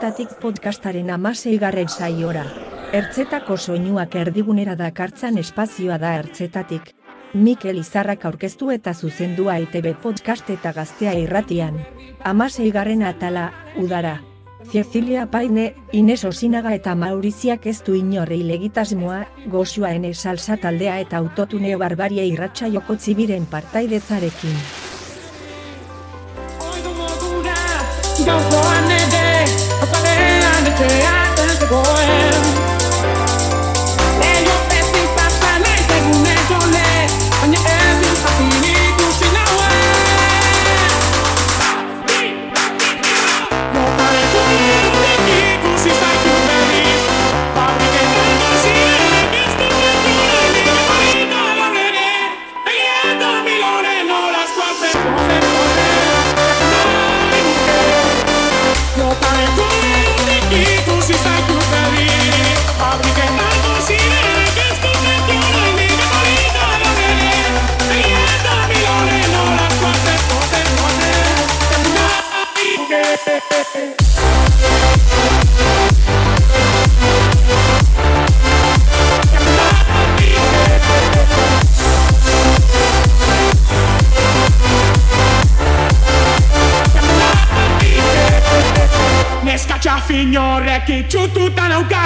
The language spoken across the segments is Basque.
ertzetatik podcastaren amaseigarren saiora. Ertzetako soinuak erdigunera dakartzan espazioa da ertzetatik. Mikel Izarrak aurkeztu eta zuzendua ITB podcast eta gaztea irratian. Amaseigarren atala, udara. Cecilia Paine, Ines Osinaga eta Mauriziak ez du inorrei legitasmoa, goxua ene salsa taldea eta autotuneo barbaria irratxa joko tzibiren partaidetzarekin. Signoreki txututa nauka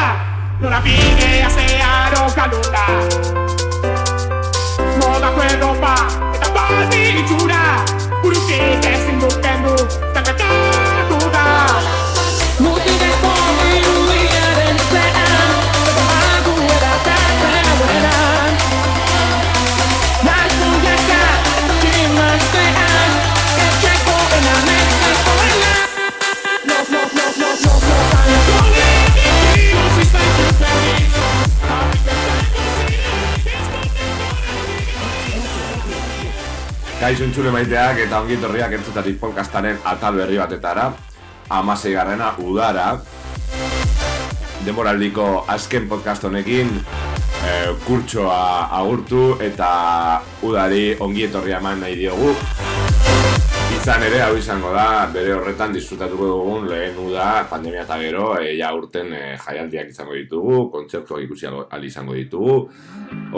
Nola bidea zea rokalunda Moda kue ropa Kaixo entzule maiteak eta ongi etorriak entzutatik podcastaren atal berri batetara Amasei garrena udara Demoraldiko azken podcast honekin e, kurtsoa agurtu eta udari ongi etorria eman nahi diogu Izan ere, hau izango da, bere horretan disfrutatuko dugun lehen uda pandemia eta gero, e, ja urten e, jaialdiak izango ditugu, kontzertuak ikusi al izango ditugu.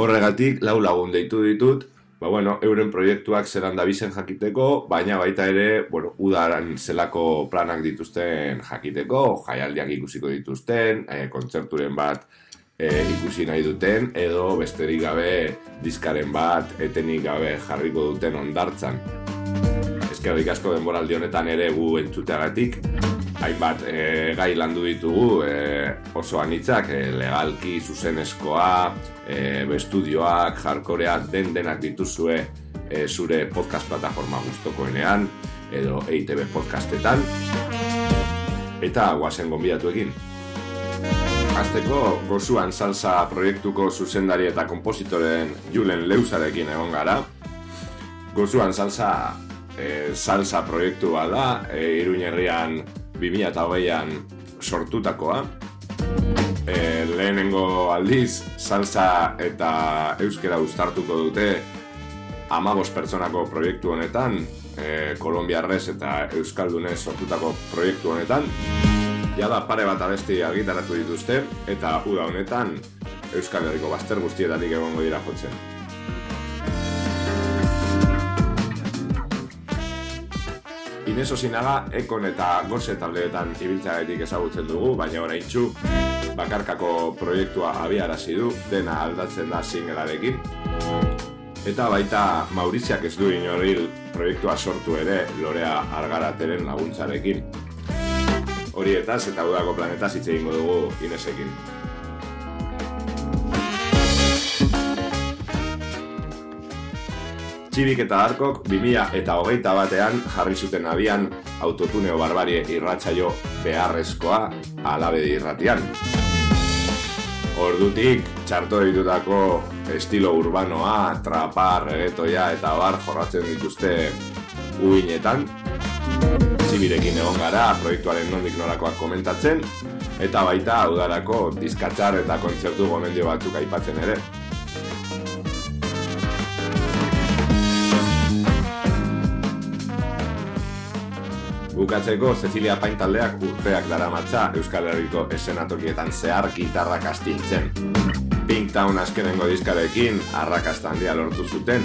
Horregatik, lau lagun deitu ditut, ba, bueno, euren proiektuak zelan dabizen jakiteko, baina baita ere, bueno, udaran zelako planak dituzten jakiteko, jaialdiak ikusiko dituzten, e, kontzerturen bat e, ikusi nahi duten, edo besterik gabe diskaren bat etenik gabe jarriko duten ondartzan eskerrik asko denboraldi honetan ere gu entzuteagatik. Hainbat e, gai landu ditugu e, oso anitzak, e, legalki, zuzenezkoa, e, bestudioak, jarkorea, den denak dituzue e, zure podcast plataforma guztokoenean, edo EITB podcastetan. Eta guazen gonbidatuekin. Azteko, gozuan salsa proiektuko zuzendari eta kompositoren Julen Leusarekin egon gara. Gozuan salsa e, salsa proiektua da, e, Iruñerrian 2008an sortutakoa. E, lehenengo aldiz, salsa eta euskera uztartuko dute amabos pertsonako proiektu honetan, e, Kolombiarrez eta Euskaldunez sortutako proiektu honetan. Jada pare bat abesti argitaratu dituzte, eta uda honetan Euskal Herriko bazter guztietatik egongo dira jotzen. Ines Osinaga, Ekon eta Gose taldeetan ibiltzeagatik ezagutzen dugu, baina oraintzu bakarkako proiektua abiarazi du, dena aldatzen da singelarekin. Eta baita Mauriziak ez du inoril proiektua sortu ere Lorea Argarateren laguntzarekin. Horietaz eta udako planetaz hitz egingo dugu Inesekin. Txibik eta Arkok 2000 eta hogeita batean jarri zuten abian autotuneo barbarie irratsaio beharrezkoa alabedi irratian. Ordutik, txarto ditutako estilo urbanoa, trapa, regetoia eta bar jorratzen dituzte uinetan. Txibirekin egon gara, proiektuaren nondik norakoak komentatzen, eta baita udarako diskatxar eta kontzertu gomendio batzuk aipatzen ere. Bukatzeko, Cecilia Pain taldeak urteak dara matza Euskal Herriko esenatokietan zehar gitarrak astintzen. Pinktown azkenengo diskarekin arrakasta handia lortu zuten.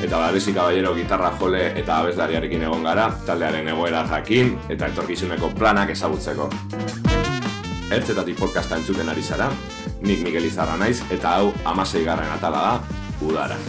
Eta Babesi Caballero gitarra jole eta abeslariarekin egon gara, taldearen egoera jakin eta etorkizuneko planak ezagutzeko. Ertzetatik podcasta entzuten ari zara, nik Miguel Izarra naiz eta hau amasei garren atala da, udara.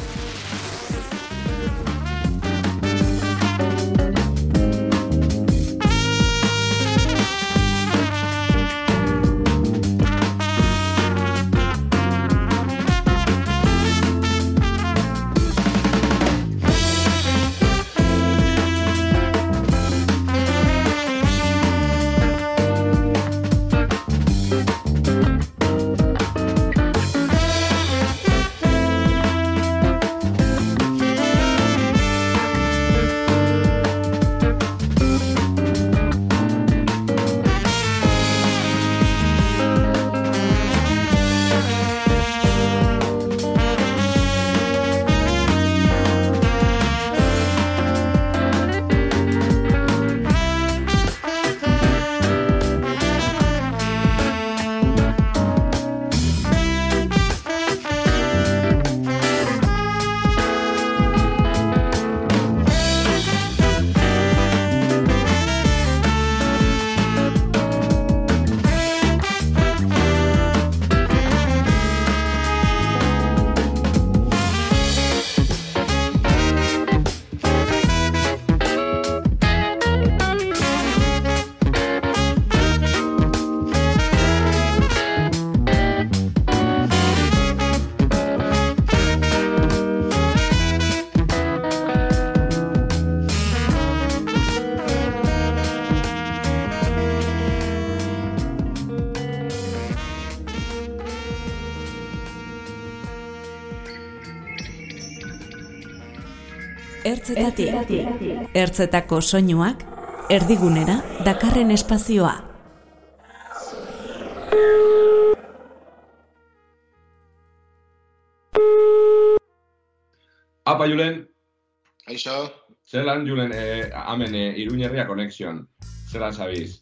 Ertzetatik. Ertzetako soinuak erdigunera dakarren espazioa. Apa, Julen, Aixo, zelan, Julen, eh, amen, eh, iruñerria konexion. Zelan zabiz?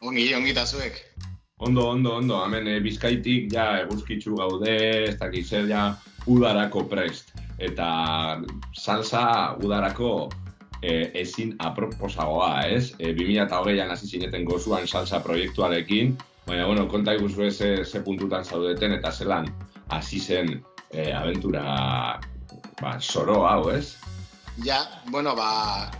ongi, ongi eta zuek. Ondo, ondo, ondo, hemen eh, bizkaitik ja eguzkitzu gaude, ez dakit zer ja udarako prest. Eta salsa udarako eh, ezin aproposagoa, ez? E, 2008an hasi zineten gozuan salsa proiektuarekin, baina, bueno, konta iguzu ze, ze puntutan zaudeten eta zelan hasi zen eh, aventura ba, soro hau, ez? Ja, bueno, ba,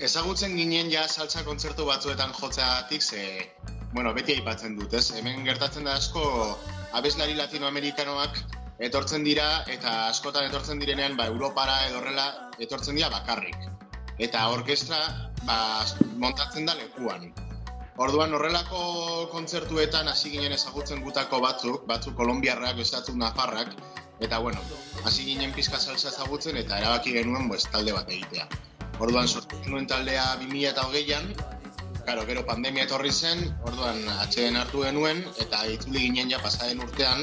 ezagutzen ginen ja salsa kontzertu batzuetan jotzeagatik, ze, bueno, beti aipatzen dut, ez? Hemen gertatzen da asko abeslari latinoamerikanoak etortzen dira eta askotan etortzen direnean ba Europara edo horrela etortzen dira bakarrik. Eta orkestra ba montatzen da lekuan. Orduan horrelako kontzertuetan hasi ginen ezagutzen gutako batzuk, batzuk kolombiarrak, bestatzuk nafarrak, eta bueno, hasi ginen pizka salsa ezagutzen eta erabaki genuen pues, talde bat egitea. Orduan sortu genuen taldea 2008an, Claro, gero pandemia etorri zen, orduan atxeden hartu genuen, eta itzuli ginen ja pasaden urtean,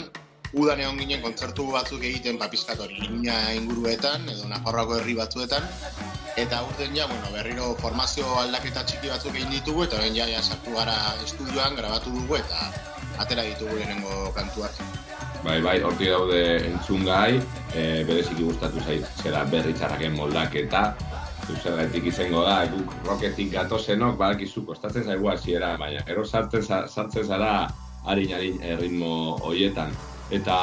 udan egon ginen kontzertu batzuk egiten papizkat hori Iruña inguruetan, edo Nafarroako herri batzuetan, eta urten ja, bueno, berriro formazio aldaketa txiki batzuk egin ditugu, eta orain ja, ja sartu gara estudioan, grabatu dugu, eta atera ditugu lehenengo kantuak. Bai, bai, hortik daude entzungai, e, bereziki gustatu zait, zera berri txarraken moldaketa, zuzergaitik izango da, guk roketik gatozenok, badakizu, kostatzen zaigu hasiera, baina gero sartzen, sartzen zara harin-harin ritmo hoietan. Eta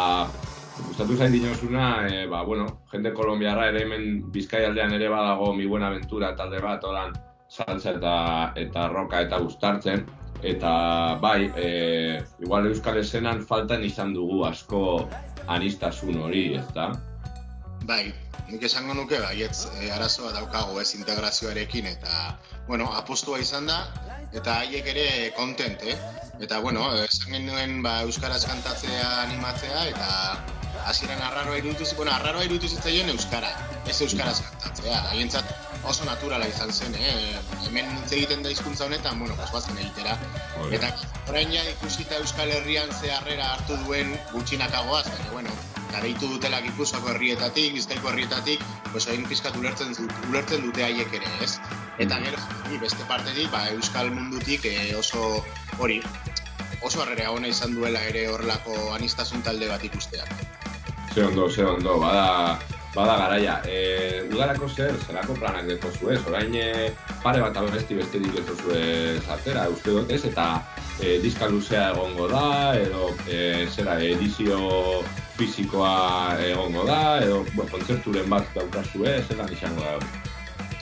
gustatu zain dinosuna, e, ba, bueno, jende kolombiarra ere hemen Bizkaialdean ere badago mi buena aventura talde bat, oran salsa eta, eta roka eta gustartzen. Eta bai, e, igual euskal esenan faltan izan dugu asko anistasun hori, ez da? Bai, nik esango nuke baietz e, arazoa daukago ez integrazioarekin eta bueno, apostua izan da eta haiek ere kontent, eh? Eta bueno, esan genuen ba, euskaraz kantatzea animatzea eta hasieran arraroa iruditu zi- bueno, arraroa iruditu zitzaien euskara, ez euskaraz kantatzea. Haientzat oso naturala izan zen, eh? Hemen hitz egiten da hizkuntza honetan, bueno, pues bazen egitera. Hori. Eta orain ja ikusita Euskal Herrian ze harrera hartu duen gutxinakagoaz, baina bueno, gareitu dutela Gipuzkoako herrietatik, Bizkaiko herrietatik, pues hain pizkat ulertzen, ulertzen dute haiek ere, ez? Eta gero, beste partetik, ba, euskal mundutik e, oso hori, oso harrera ona izan duela ere horrelako anistasun talde bat ikustea. Ze ondo, ze ondo, bada, bada garaia. E, udarako zer, zerako planak deko zuez, orain e, pare bat abesti besterik ez zuez atera, uste dut ez, eta e, diska luzea egongo da, edo e, zera, edizio fisikoa egongo da, edo bueno, kontzerturen bat daukazue, zelan izango da.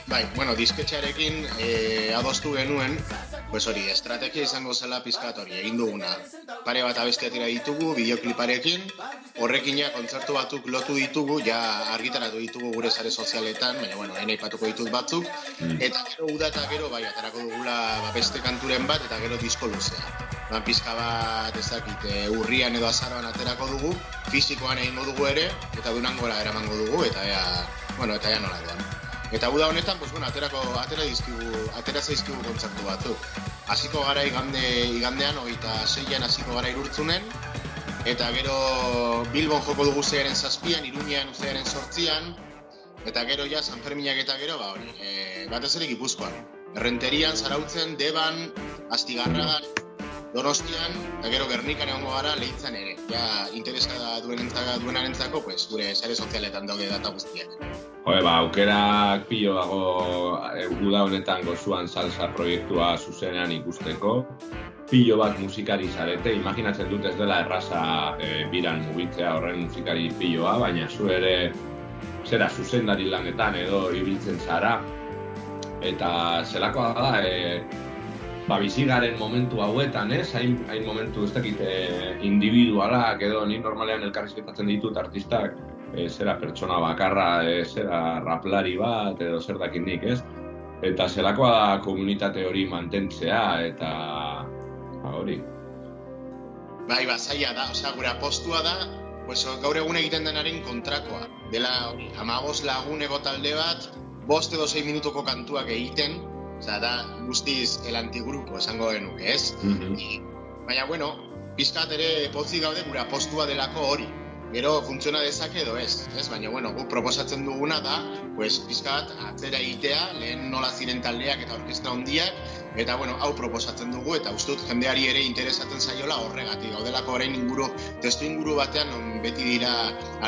Bai, bueno, disketxearekin e, adostu genuen, pues hori, estrategia izango zela pizkat hori, egin duguna. Pare bat abesti atira ditugu, bideokliparekin, horrekin ja kontzertu batzuk lotu ditugu, ja argitaratu ditugu gure sare sozialetan, baina bueno, ene ipatuko ditut batzuk, eta gero uda eta gero, bai, atarako dugula ba, beste kanturen bat, eta gero disko luzea. Ba, pizka bat, ez dakit, e, urrian edo azaroan aterako dugu, fizikoan egingo dugu ere, eta dunangora eramango dugu, eta ea, bueno, eta ea nola doan. Eta uda honetan, pues, bueno, aterako, atera dizkigu, atera zaizkigu kontzertu batzuk. Hasiko gara igande, igandean, hogeita seian hasiko gara irurtzunen, eta gero Bilbon joko dugu zearen zazpian, Iruñean zearen sortzian, eta gero ja San Ferminak eta gero, ba, hori, e, batez ere Gipuzkoan. Errenterian, Zarautzen, Deban, Astigarragan, Donostian, eta gero Gernikan egongo gara lehitzen ere. Ja, interesa duenentzako, duenarentzako, pues, gure sare sozialetan daude data guztiak. Joe, ba, aukerak pilo dago e, uda honetan gozuan salsa proiektua zuzenean ikusteko. Pilo bat musikari zarete, imaginatzen dut ez dela erraza e, biran mugitzea horren musikari piloa, baina zu ere zera zuzendari lanetan edo ibiltzen zara. Eta zelakoa da, e, ba, bizigaren momentu hauetan, ez? Hain, hain momentu ez dakit e, individualak edo ni normalean elkarrizketatzen ditut artistak e, zera pertsona bakarra, e, zera raplari bat edo zer dakit nik, ez? Eta zelakoa da komunitate hori mantentzea eta ba, hori. Bai, ba, zaila da, osea, gure apostua da, pues, gaur egun egiten denaren kontrakoa. Dela, hori, amagos laguneko talde bat, bost edo sei minutuko kantuak egiten, osea, da, guztiz el antigrupo esango genuke, ez? I, baina, bueno, pizkat ere pozik gaude gure apostua delako hori. Gero funtsiona dezake edo ez, ez? Baina, bueno, guk proposatzen duguna da, pues, pizkat atzera egitea, lehen nola ziren taldeak eta orkestra hondiak, eta, bueno, hau proposatzen dugu, eta uste jendeari ere interesatzen zaiola horregatik. Gaudelako orain inguru, testu inguru batean, non beti dira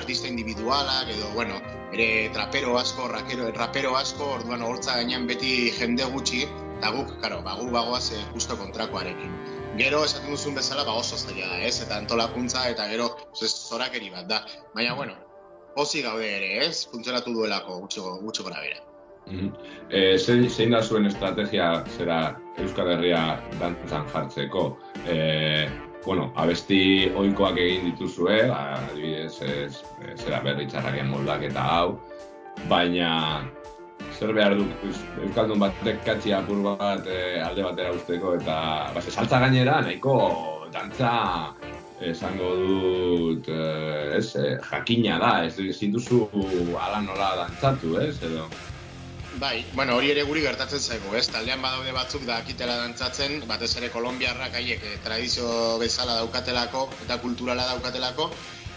artista individualak, edo, bueno, ere trapero asko, rakero, rapero asko, orduan hortza gainean beti jende gutxi, eta guk, karo, bagu bagoaz eh, justo kontrakoarekin. Gero esaten duzun bezala ba oso zaila da, ez? Eta antolakuntza eta gero zorakeri bat da. Baina bueno, pozik gaude ere, ez? Funtzionatu duelako gutxo gutxo gora bera. Mm zein, zein da zuen estrategia zera Euskal Herria dantzan jartzeko? E, bueno, abesti oikoak egin dituzue, adibidez, ez, zera berri txarrakien moldak eta hau, baina zer behar du Euskaldun batek katxi apur bat e, alde batera usteko eta ba, saltza gainera nahiko dantza esango dut e, ez, e, jakina da, ez ezin duzu ala nola dantzatu, ez, edo? Bai, bueno, hori ere guri gertatzen zaigu, ez? Taldean badaude batzuk da akitela dantzatzen, batez ere kolombiarrak haiek eh, tradizio bezala daukatelako eta kulturala daukatelako,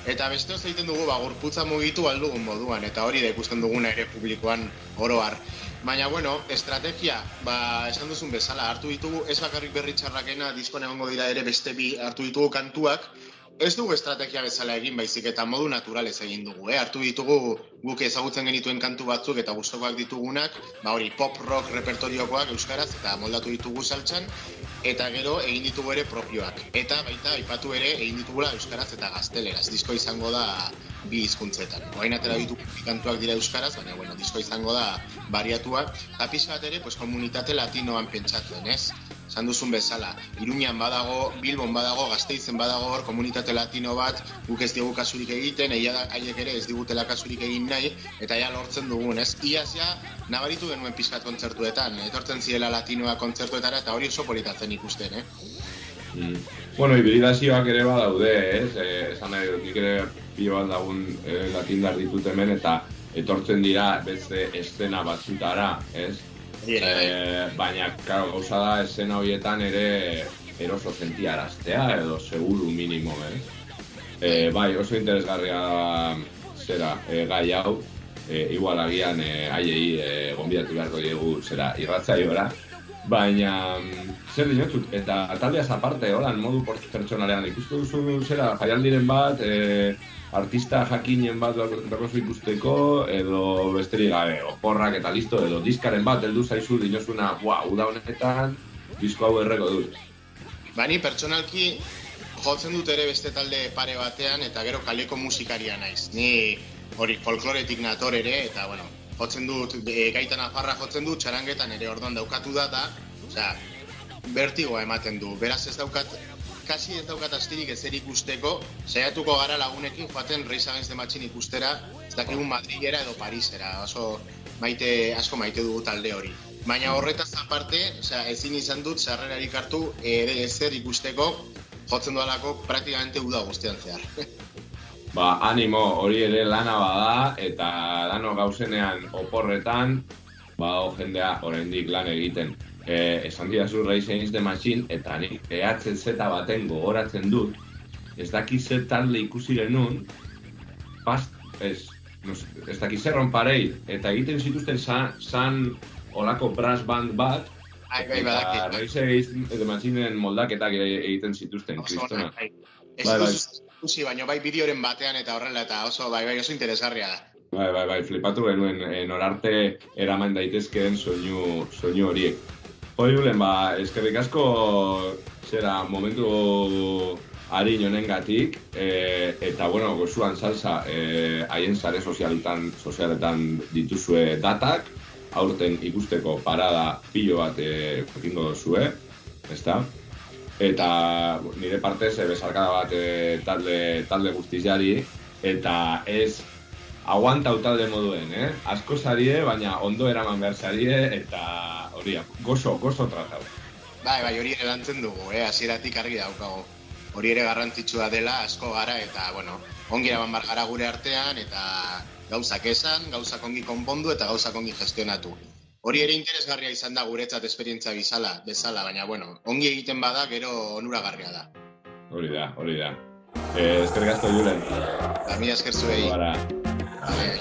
Eta beste oso egiten dugu, ba, gorputza mugitu aldugun moduan, eta hori da ikusten duguna ere publikoan oro har. Baina, bueno, estrategia, ba, esan duzun bezala, hartu ditugu, ez bakarrik berri txarrakena, diskoan egongo dira ere beste bi hartu ditugu kantuak, ez dugu estrategia bezala egin baizik eta modu naturalez egin dugu, eh? Hartu ditugu guk ezagutzen genituen kantu batzuk eta gustokoak ditugunak, ba hori pop rock repertoriokoak euskaraz eta moldatu ditugu saltxan, eta gero egin ditugu ere propioak. Eta baita aipatu ere egin ditugula euskaraz eta gazteleraz. Disko izango da bi hizkuntzetan. Orain atera ditugu bi kantuak dira euskaraz, baina bueno, disko izango da bariatua. Eta pixkat ere, pues, komunitate latinoan pentsatzen, ez? Esan duzun bezala, Iruñan badago, Bilbon badago, Gasteizen badago hor, komunitate latino bat, guk ez digu kasurik egiten, eia da, haiek ere ez digutela kasurik egin nahi, eta ja lortzen dugun, ez? Iaz ja, nabaritu genuen pizkat kontzertuetan, etortzen zirela latinoa kontzertuetara, eta hori oso politatzen ikusten, eh? Mm. Bueno, hibridazioak ere badaude, ez? Eh, esan nahi dut, nik ere pilo bat dagun eh, latindar ditut hemen, eta etortzen dira beste estena batzutara, ez? Eh, baina, claro, gauza da, esena horietan ere eroso sentiaraztea, edo seguru minimo, eh? eh bai, oso interesgarria zera, eh, gai hau, e, igual agian e, haiei e, gonbidatu beharko diegu zera irratzaiora, baina mm, zer dinotzut, eta taldeaz aparte, holan, modu pertsonalean, ikustu duzu zera jaialdiren bat, e, artista jakinen bat dakozu ikusteko, edo besterik gabe, oporrak eta listo, edo diskaren bat, heldu zaizu dinozuna, bua, uda honetan, disko hau erreko dut. Bani pertsonalki jotzen dut ere beste talde pare batean eta gero kaleko musikaria naiz. Ni hori folkloretik nator ere eta bueno, jotzen dut e, gaitan afarra jotzen dut txarangetan ere orduan daukatu da da, osea, bertigoa ematen du. Beraz ez daukat kasi ez daukat astirik ezer ikusteko, saiatuko gara lagunekin joaten Reis Against the Machine ikustera, ez dakigun Madrilera edo Parisera, oso maite, asko maite dugu talde hori. Baina horretaz aparte, osea, ezin izan dut sarrerarik hartu ere ezer ikusteko, jotzen dualako praktikamente uda guztian zehar. Ba, animo, hori ere lana bada, eta dano gauzenean oporretan, ba, jendea oraindik lan egiten. E, esan didazu Against the Machine, eta nik EHZ baten gogoratzen dut, ez daki zer talde ikusi genuen, past, ez, ez daki zer parei, eta egiten zituzten san, san olako brass band bat, eta badakit. Rise Against the Machinen moldaketak e- egiten zituzten, kristona. bai. Ez Bai, bai. baina bai bideoren batean eta horrela eta oso bai bai oso interesgarria da. Bai, bai, bai, flipatu genuen e, norarte eraman daitezkeen soinu, soinu horiek. Hoi Julen, ba, eskerrik asko zera momentu harin honengatik, e, eta bueno, gozuan salsa e, haien sare sozialetan, sozialetan dituzue datak, aurten ikusteko parada pilo bat e, egingo zue, ezta? Eta nire partez bezarkada bat e, talde, talde guztiziari, eta ez aguantau talde moduen, eh? Asko zarie, baina ondo eraman behar zarie, eta hori, gozo, gozo tratau. Bai, bai, hori ere dugu, eh, hasieratik argi daukago. Hori ere garrantzitsua dela, asko gara, eta, bueno, ongi eraman bar gara gure artean, eta gauzak esan, gauzak ongi konpondu, eta gauzak ongi gestionatu. Hori ere interesgarria izan da guretzat esperientzia bizala, bezala, baina, bueno, ongi egiten bada, gero onuragarria da. Hori da, hori da. Eh, eskerrik asko, Julen. Eta mila esker zuei. Gara. Bai.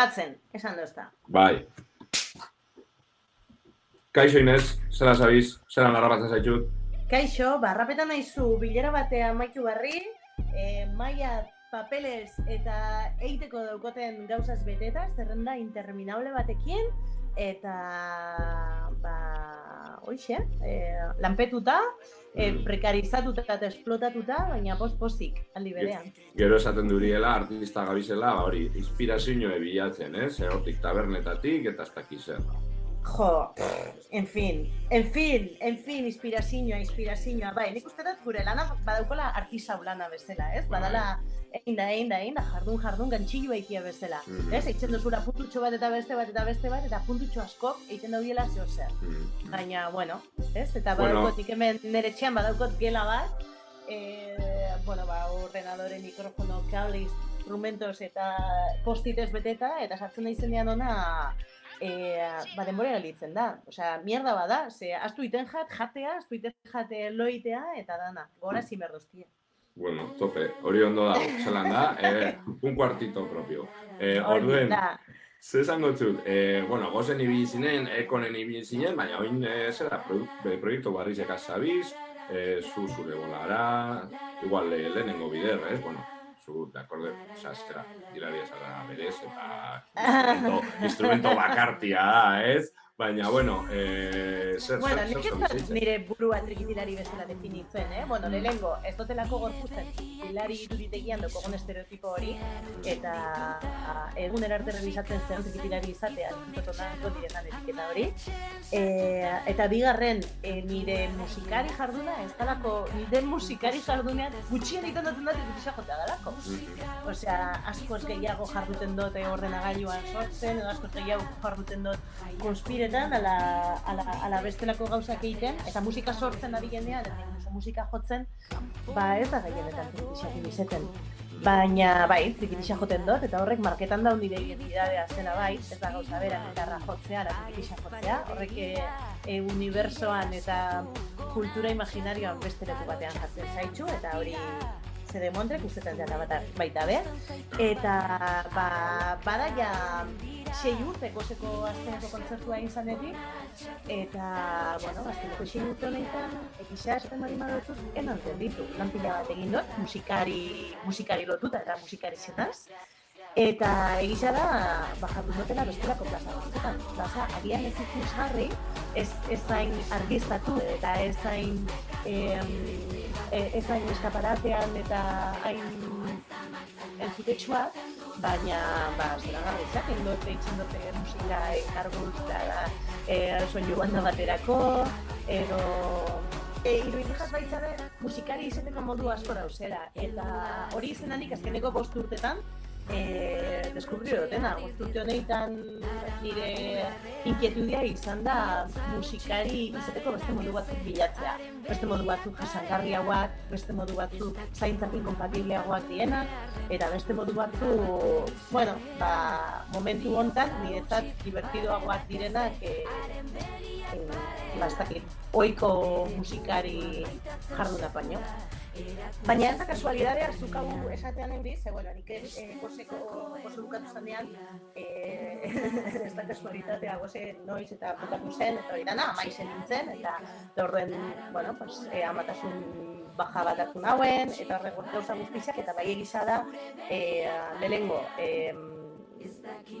Grabatzen, esan dozta. Bai. Kaixo Inez, zera sabiz, zera narrabatzen zaitut. Kaixo, barrapetan naizu bilera batean maitu barri, e, maia papeles eta eiteko daukoten gauzaz beteta, zerrenda interminable batekin, eta ba, hoxe, e, lanpetuta, e, prekarizatuta eta esplotatuta, baina post-postik, aldi berean. Gero esaten duriela, artista gabizela, ba hori, inspirazioa bilatzen, ez? Eh? Hortik tabernetatik eta ez dakiz Jo, en fin, en fin, en fin, inspirazioa, inspirazioa. Bai, nik uste dut gure lana badaukola artisau lana bezala, ez? Badala, egin da, egin da, egin da, jardun, jardun, gantxillo egitea bezala. Mhm. Ez, eitzen duzula puntutxo bat eta beste bat eta beste bat, eta puntutxo askok egiten daudiela zeo zer. Mm. Baina, bueno, ez? Eta Bueno. badaukot, ik hemen nire txean badaukot gela bat, e, bueno, ba, ordenadore, mikrofono, kable, instrumentos eta postitez beteta, eta sartzen da izenean ona, e, ba, denbora galitzen da. Osea, mierda bada, ze, astu iten jat, jatea, astu iten jate loitea, eta dana, gora zimerdoztia. Bueno, tope, hori ondo da, zelan da, eh, un cuartito propio. Eh, orduen, ze esango zut, eh, bueno, gozen ibili zinen, ekonen ibili zinen, baina oin eh, zera, produ- proiektu barrizek azabiz, eh, zu zure bolara, igual eh, lehenengo bider, ez? Bueno, zu, de akorde, oza, eskera, dilaria zara berez, eta instrumento, instrumento bakartia da, ez? Baina, bueno, eh, zer, Bueno, zer, zer, zer, nire burua trikitilari bezala definitzen, eh? Bueno, lehenengo, ez dotelako gorputzen trikitilari iruditegian dokogun estereotipo hori, eta a, egun erarte revisatzen zen trikitilari izatea, dut diretan etiketa hori. E, eta bigarren, e, nire musikari jarduna, ez dalako, nire musikari jardunean gutxien egiten duten dut trikitisa jotea dalako. Mhm. Osea, askoz gehiago jarduten dut eh, ordenagailuan sortzen, edo askoz gehiago jarduten dut konspiretan, ala, ala, ala bestelako gauzak egiten, eta musika sortzen ari genean, eta musika jotzen, ba ez da gehienetan trikitixak ibizeten. Baina, bai, trikitixa joten dut, eta horrek marketan daun nire identidadea zela bai, ez da gauza bera, gitarra jotzea, ala trikitixa jotzea, horrek e, e, unibersoan eta kultura imaginarioan beste batean jartzen zaitxu, eta hori zede montrek ustetan dela bat baita be. Eta ba, bada ja sei urte koseko azkeneko kontzertua egin zanetik, eta, bueno, azkeneko sei urte honetan, egisa esaten bari madotzuz, eman ditu, lan pila bat egin dut, musikari, musikari lotuta eta musikari zenaz, Eta egisa da, bajatu dutela bestelako plaza batzuetan. Plaza, agian ez ikusgarri, ez, ez zain argiztatu eta ez zain, em, e- ez zain eskaparatean eta hain entzutetsua, baina, ba, zera garri izaten dut, eitzen dute musika enkarguz da, e, soinu banda baterako, edo E, iruditzen jat baita be, musikari izeteko modu asko dauzela. Eta hori izenanik azkeneko bost urtetan, e, deskubriu dutena. Urte honetan nire inquietudia izan da musikari izeteko beste modu batzuk bilatzea. Beste modu batzuk jasangarriagoak, beste modu batzuk zaintzakin kompatibleagoak dienak, eta beste modu batzuk, bueno, ba, momentu hontan niretzat divertidoagoak direnak e, e, ba, ez dakit, oiko musikari jarduna baino. Baina ez da kasualidadea, zuk hau esatean euri, ze, bueno, nik eh, gozeko, gozo bukatu zanean, eh, ez da kasualitatea goze noiz eta bukatu zen, eta hori dana, amaizen nintzen, eta orduen, bueno, pues, eh, amatasun baja bat hartu nauen, eta horrek gauza guztiak, eta bai egisa da, eh, lehengo, eh,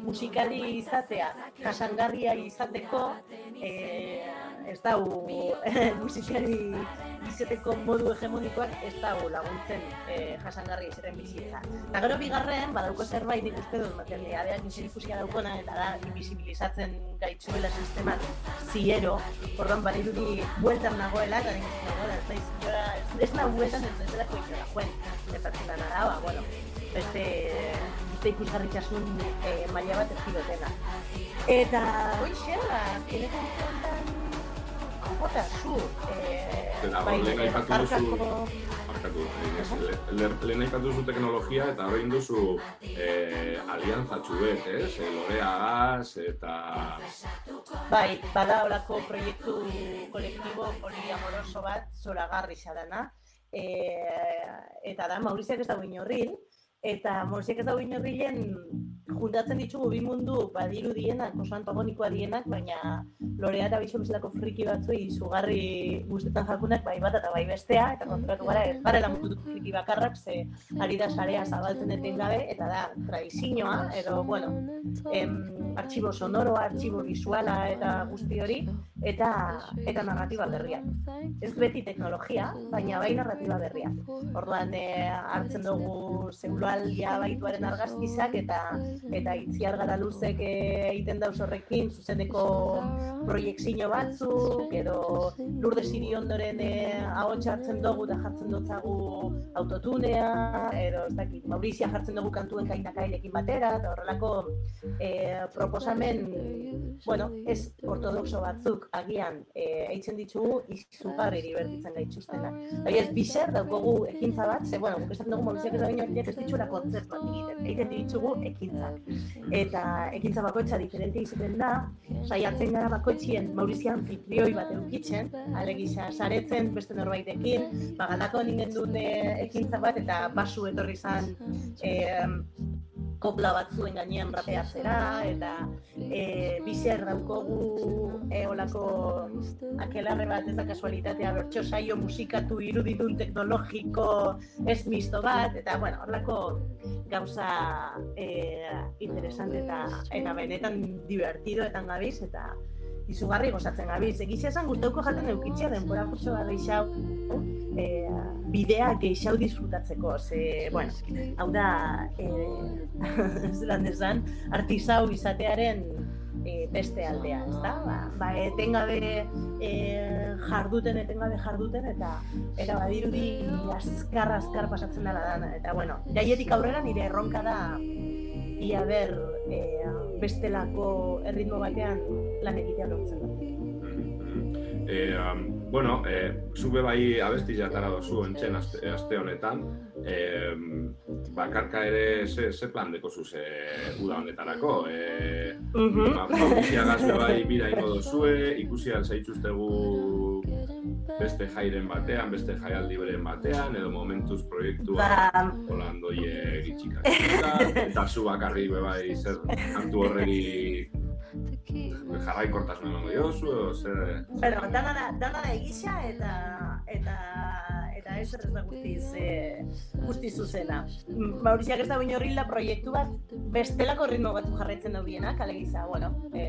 musikari izatea, jasangarria izateko, eh, ez dau musikari izateko modu hegemonikoak ez dau laguntzen eh, jasangarria izaten bizitza. Eta gero bigarren, badauko zerbait nik uste dut materialeak ikusia daukona, eta da, invisibilizatzen gaitzuela sistemak ziero, orduan badirudi bueltan nagoela, eta nik uste nagoela, ez naiz inora, ez- ez nahu bueltan ez ez delako inora joen, gertatzen da ba, bueno, beste, beste ikusgarritasun eh, maila bat ez dutena. Eta, hoxe, ba, azkeneko urteetan, jota, zu, eh, Eta bai, lehen aipatu duzu, barkatu, le- lehen aipatu duzu teknologia eta horrein duzu eh, aliantzatxu bet, ez? Eh, Loreagaz eta... Bai, bada olako proiektu kolektibo poliamoroso bat zoragarri dana. E, eta da, Mauriziak ez dago inorrin, eta Morsiak ez dago inorrilen juntatzen ditugu bi mundu badiru dienak, oso antagonikoa dienak, baina lorea eta biso bezalako friki batzu izugarri guztetan jakunak bai bat eta bai bestea, eta konturatu gara ez garela mundu friki bakarrak, ze ari da sarea zabaltzen etengabe, eta da tradizioa, edo, bueno, em, artxibo sonoroa, artxibo visuala eta guzti hori, eta eta narratiba berriak. Ez beti teknologia, baina bai narratiba berriak. Orduan e, hartzen dugu zeuloaldia baituaren argazkizak eta eta itziar gara luzek eh, egiten dauz horrekin zuzeneko proiektzio batzuk edo lurde siri ondoren e, ahotsa hartzen dugu eta jartzen dutzagu autotunea edo ez dakit Maurizia jartzen dugu kantuen kainakailekin batera eta horrelako e, proposamen bueno, ez ortodoxo batzuk agian e, eitzen ditugu izugarri divertitzen gaituztenak. Bai ez biser daukogu ekintza bat, ze bueno, guk esaten dugu Mauriziak ez da baino ez dituela kontzert bat egiten, egiten ditugu ekintzak. Eta ekintza bakoitza diferente izaten da, saiatzen gara bakoitzien Maurizian anfitrioi bat eukitzen, alegisa saretzen beste norbaitekin, bagalako ninen duen ekintza bat eta basu etorri zan e, kopla batzuen gainean rapeatzera eta e, bizer daukogu e, olako akelarre bat ez da kasualitatea bertso saio musikatu irudidun teknologiko ez misto bat eta bueno, olako gauza e, interesante eta eta benetan divertido eta gabiz eta izugarri gozatzen gabiz. Egizia esan guztauko jaten eukitzia denbora kurtso bat geixau e, bidea geixau disfrutatzeko. Ze, bueno, hau da, e, ez lan desan, artisau izatearen e, beste aldea, ez da? Ba, ba etengabe e, jarduten, etengabe jarduten, eta eta badirudi azkar, azkar pasatzen dela dana. Eta, bueno, jaietik aurrera nire erronka da ia ber e, bestelako erritmo batean lan egitea lortzen da. E, um, bueno, e, zube bai abesti jatara dozu entzen aste, aste honetan, e, bakarka ere ze, ze plan deko zuze uda honetarako. E, ba, gazte bai bira ingo dozue, ikusi alzaitzuztegu beste jairen batean, beste jaialdi beren batean, edo momentuz proiektua Ba- Holandoie gitxikak. eta zu bakarri be bai zer kantu horregi jarraikortasun emango diozu, edo zer... Bueno, dana da, dana da egisa eta eta eta ez ez da guztiz, e, guztiz zuzena. Mm, Mauriziak ez da baino horrela proiektu bat bestelako ritmo batzu jarraitzen daubienak, alegisa, bueno, e,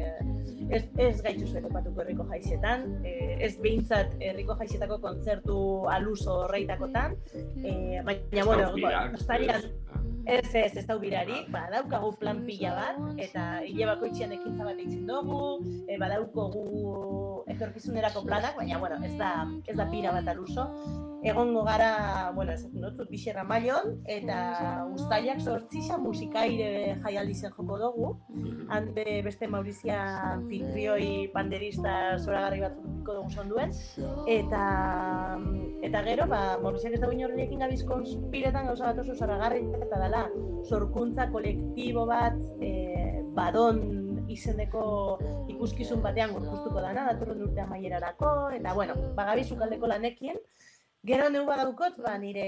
ez, ez gaitzu zuek opatuko herriko jaixetan, e, ez behintzat herriko jaixetako kontzertu aluso horreitakotan, e, baina, bueno, Aubirak, ostarian, ez? Ez, ez, daubirarik, ba, daukagu plan pila bat, eta hile bakoitzean ekintza bat eitzen dugu, e, badaukogu etorkizunerako planak, baina, bueno, ez da, ez da pira bat aluso. Egongo gara, bueno, ez dut, bixerra maion, eta ustaiak sortzixa musikaire jaialdi zen joko dugu, hande beste Maurizia anfitrioi panderista zoragarri bat dugu sonduen, eta eta gero, ba, Mauriziak ez da baino horrekin gabiz konspiretan gauza bat oso zoragarri eta dela sorkuntza kolektibo bat e, badon izeneko ikuskizun batean gorkustuko dana, datorren urte amaierarako, eta bueno, bagabi sukaldeko lanekin, Gero neu badaukot, ba, nire,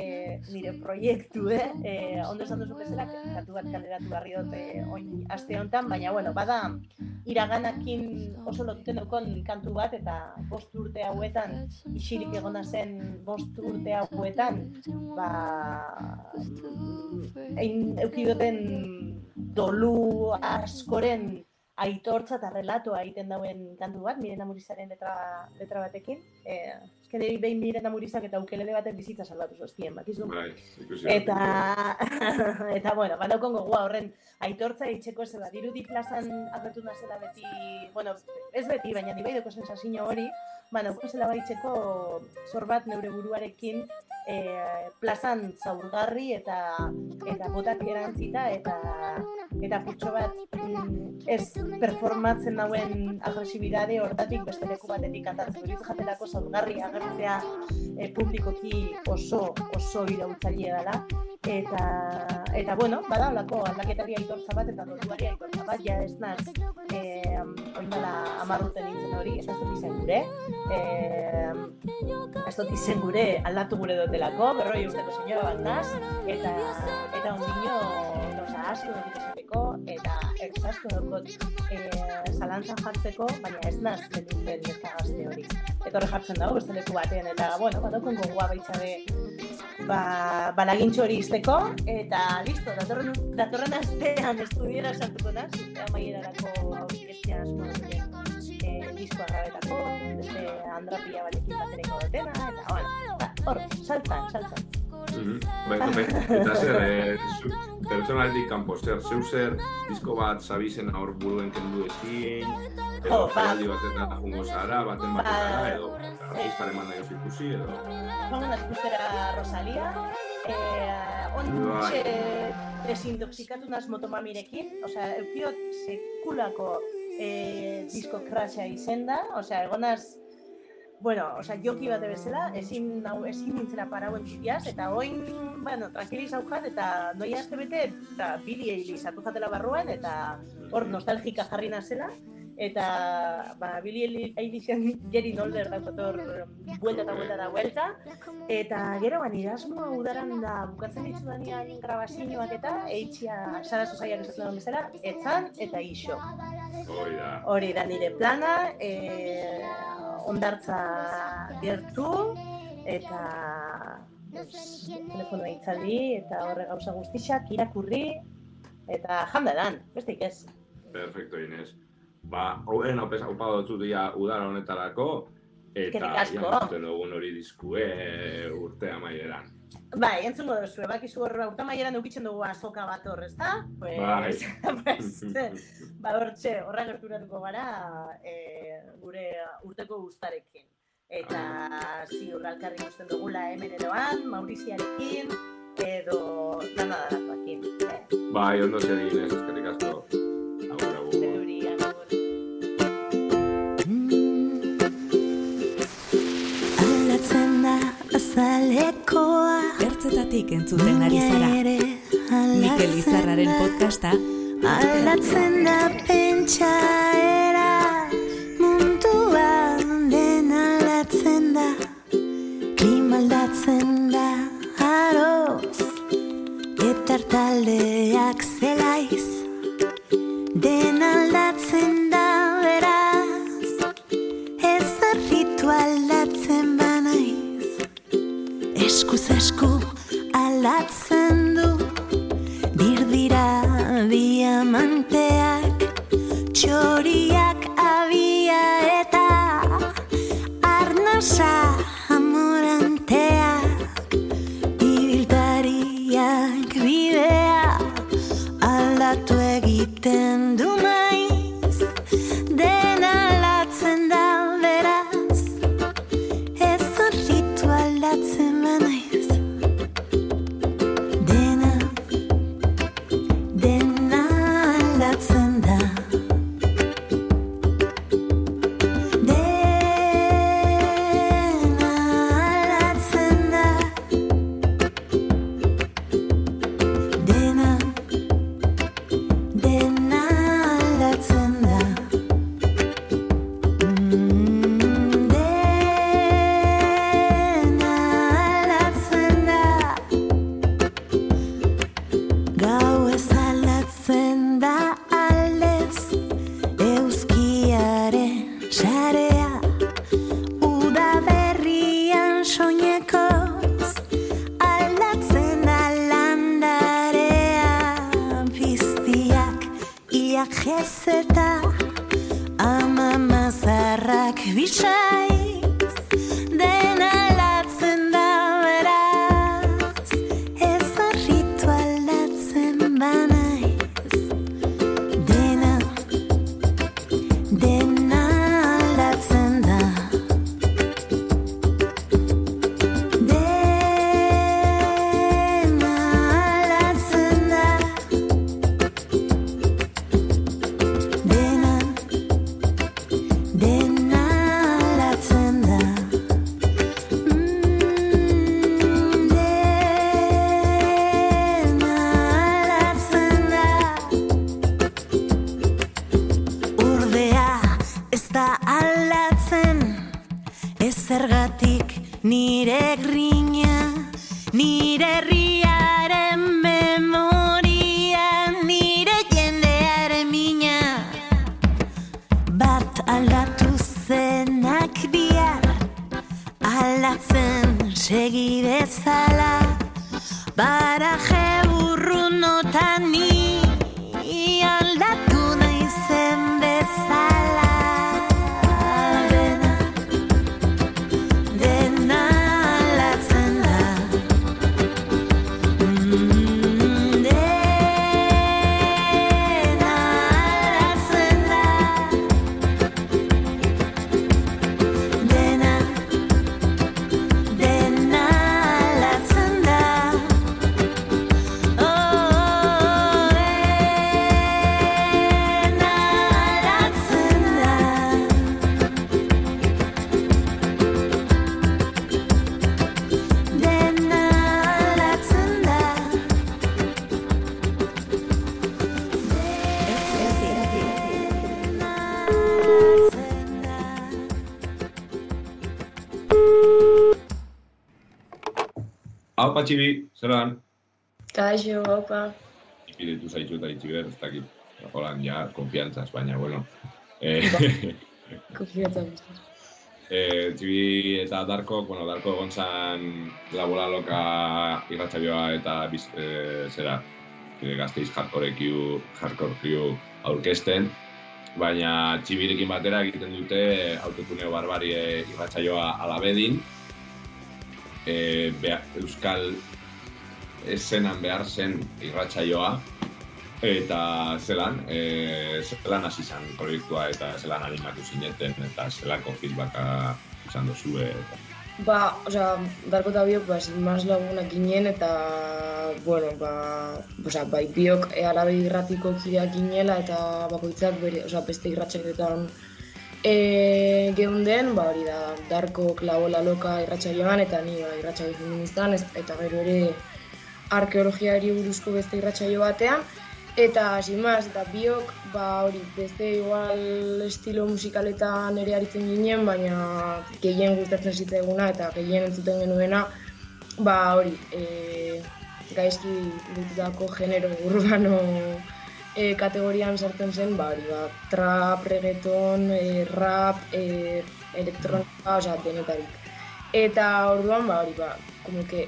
nire proiektu, eh? E, ondo esan duzu bezala, kantu bat kaleratu barri dut eh, oin aste honetan, baina, bueno, bada iraganakin oso lotuten daukon kantu bat, eta bost urte hauetan, isirik egona zen bost urte hauetan, ba, ein eukidoten dolu askoren aitortza eta relatoa egiten dauen kantu bat, Mirena Murizaren letra, letra batekin. Eh, Ezken eri behin Mirena Murizak eta ukelele baten bizitza salbatu zoztien, bakizu? Bai. Eta, eta bueno, badaukon gogoa horren aitortza itxeko zeba, dirudi plazan agertu nazela beti, bueno, ez beti, baina ni bai doko sensazio hori, ba, naukon zela baitzeko zor bat neure buruarekin e, plazan zaurgarri eta eta botak erantzita eta eta putxo bat mm, ez performatzen dauen agresibidade hortatik beste leku batetik kantatzen dut jaterako zaurgarri agertzea e, publikoki oso oso irautzailea dela. Eta eta bueno, bada holako aldaketari aitortza bat eta lotuari aitortza bat, ja ez naz, eh, oindala amarruten nintzen hori, ez dut izen gure, eh, ez dut izen gure aldatu gure dotelako, berroi usteko senyora bat naz, eta, eta ondino, oza, asko dut esateko, eta ez asko dut eh, zalantzan jartzeko, baina ez naz, benditzen neska gazte hori. Eta horre jartzen dago, beste leku batean, eta, bueno, badokon gogoa baitzabe, ba, balagintxo hori izteko, eta listo, datorren, datorren astean estudiera sartuko naz, urte amaierarako aurkeztia asmo dute eh, diskoa grabetako, beste andrapia balekin batereko dutena, eta bueno, ba, hor, saltan, saltan. Mhm. Bai, bai. Eta zer, eh, pertsonaldik kanpo, zer, zeu zer, disko bat zabizen hor buruen kendu ezin, edo Oh, ba. jaialdi batetan jungo zara, baten Ba. batetara, edo artistaren man nahi ikusi, edo... Joan naz ikustera Rosalia, eh, on Bai. desintoxikatu naz motomamirekin, osea, eukiot sekulako eh, disko krasha izenda, osea, egonaz Bueno, osea, joki bat bezala, ezin, nau, ezin nintzela parauen txipiaz, eta oin, bueno, tranquiliz aujat, eta noia azte bete, eta bili eili sartu jatela barruan, eta hor nostalgika jarri nazela, eta ba, Billy Eilishien Jerry Nolder daukator buelta eta buelta eta buelta, eta gero ban irasmoa udaran da bukatzen ditu danean grabazioak eta eitxia Sara Sosaiak esaten duen bezala, etzan eta iso. Hori da. Hori da nire plana, e, ondartza gertu, eta telefonoa itzali, eta horre gauza guztixak irakurri, eta jandaran, besteik ez. Perfecto, Inés. Ba, hoben hau upa dutzu dia udara honetarako, eta Eskerrik asko. ja, ikusten dugun hori diskue urte amaieran. Bai, entzungo duzu, bakizu hor urta maieran eukitzen dugu azoka bat hor, ezta? Pues, Bai. pues, ba, hortxe, horra gerturatuko gara e, gure urteko guztarekin. Eta ziur alkarri ikusten dugula hemen eroan, Mauriziarekin, edo dana darakoakin. Eh, Bai, ondo zer Inés, eskerrik asko. Azalekoa Ertzetatik entzuten ari zara. Mikel Izarraren podcasta Aldatzen da pentsaera Mundua den aldatzen da Klima aldatzen da aroz Eta taldeak zelaiz Hau patxibi, zeran? Kaixo, opa. Ipiritu zaitu eta itxi behar, ez dakit. Holan, ja, konfiantzaz, baina, bueno. Eh, Konfiatza guzti. eh, txibi eta Darko, bueno, Darko egon zan labola loka irratsaioa eta biz, eh, zera, gazteiz hardcore Q, hardcore Q aurkezten, baina txibirekin batera egiten dute autotuneo barbarie irratsaioa alabedin, e, bea, Euskal eszenan behar zen irratsaioa eta zelan, e, zelan hasi zen proiektua eta zelan animatu zineten eta zelako feedbacka izan duzue eta Ba, osea, Darko eta biok, ba, más lagunak ginen, eta, bueno, ba, osea, bai, biok e, arabe irratiko kideak ginela, eta bakoitzak bere, osea, beste irratsaioetan e, geunden, ba, hori da, Darko klabola loka irratsaioan, eta ni, ba, feministan, ez, eta gero ere arkeologiari buruzko beste irratsaio batean, Eta, sin más, eta biok, ba hori, beste igual estilo musikaletan ere aritzen ginen, baina gehien gustatzen zitzaiguna eta gehien entzuten genuena, ba hori, e, gaizki ditutako genero urbano e, kategorian sartzen zen, ba hori, ba, trap, reggaeton, e, rap, e, elektronika, osea, denetarik. Eta orduan, ba hori, ba, que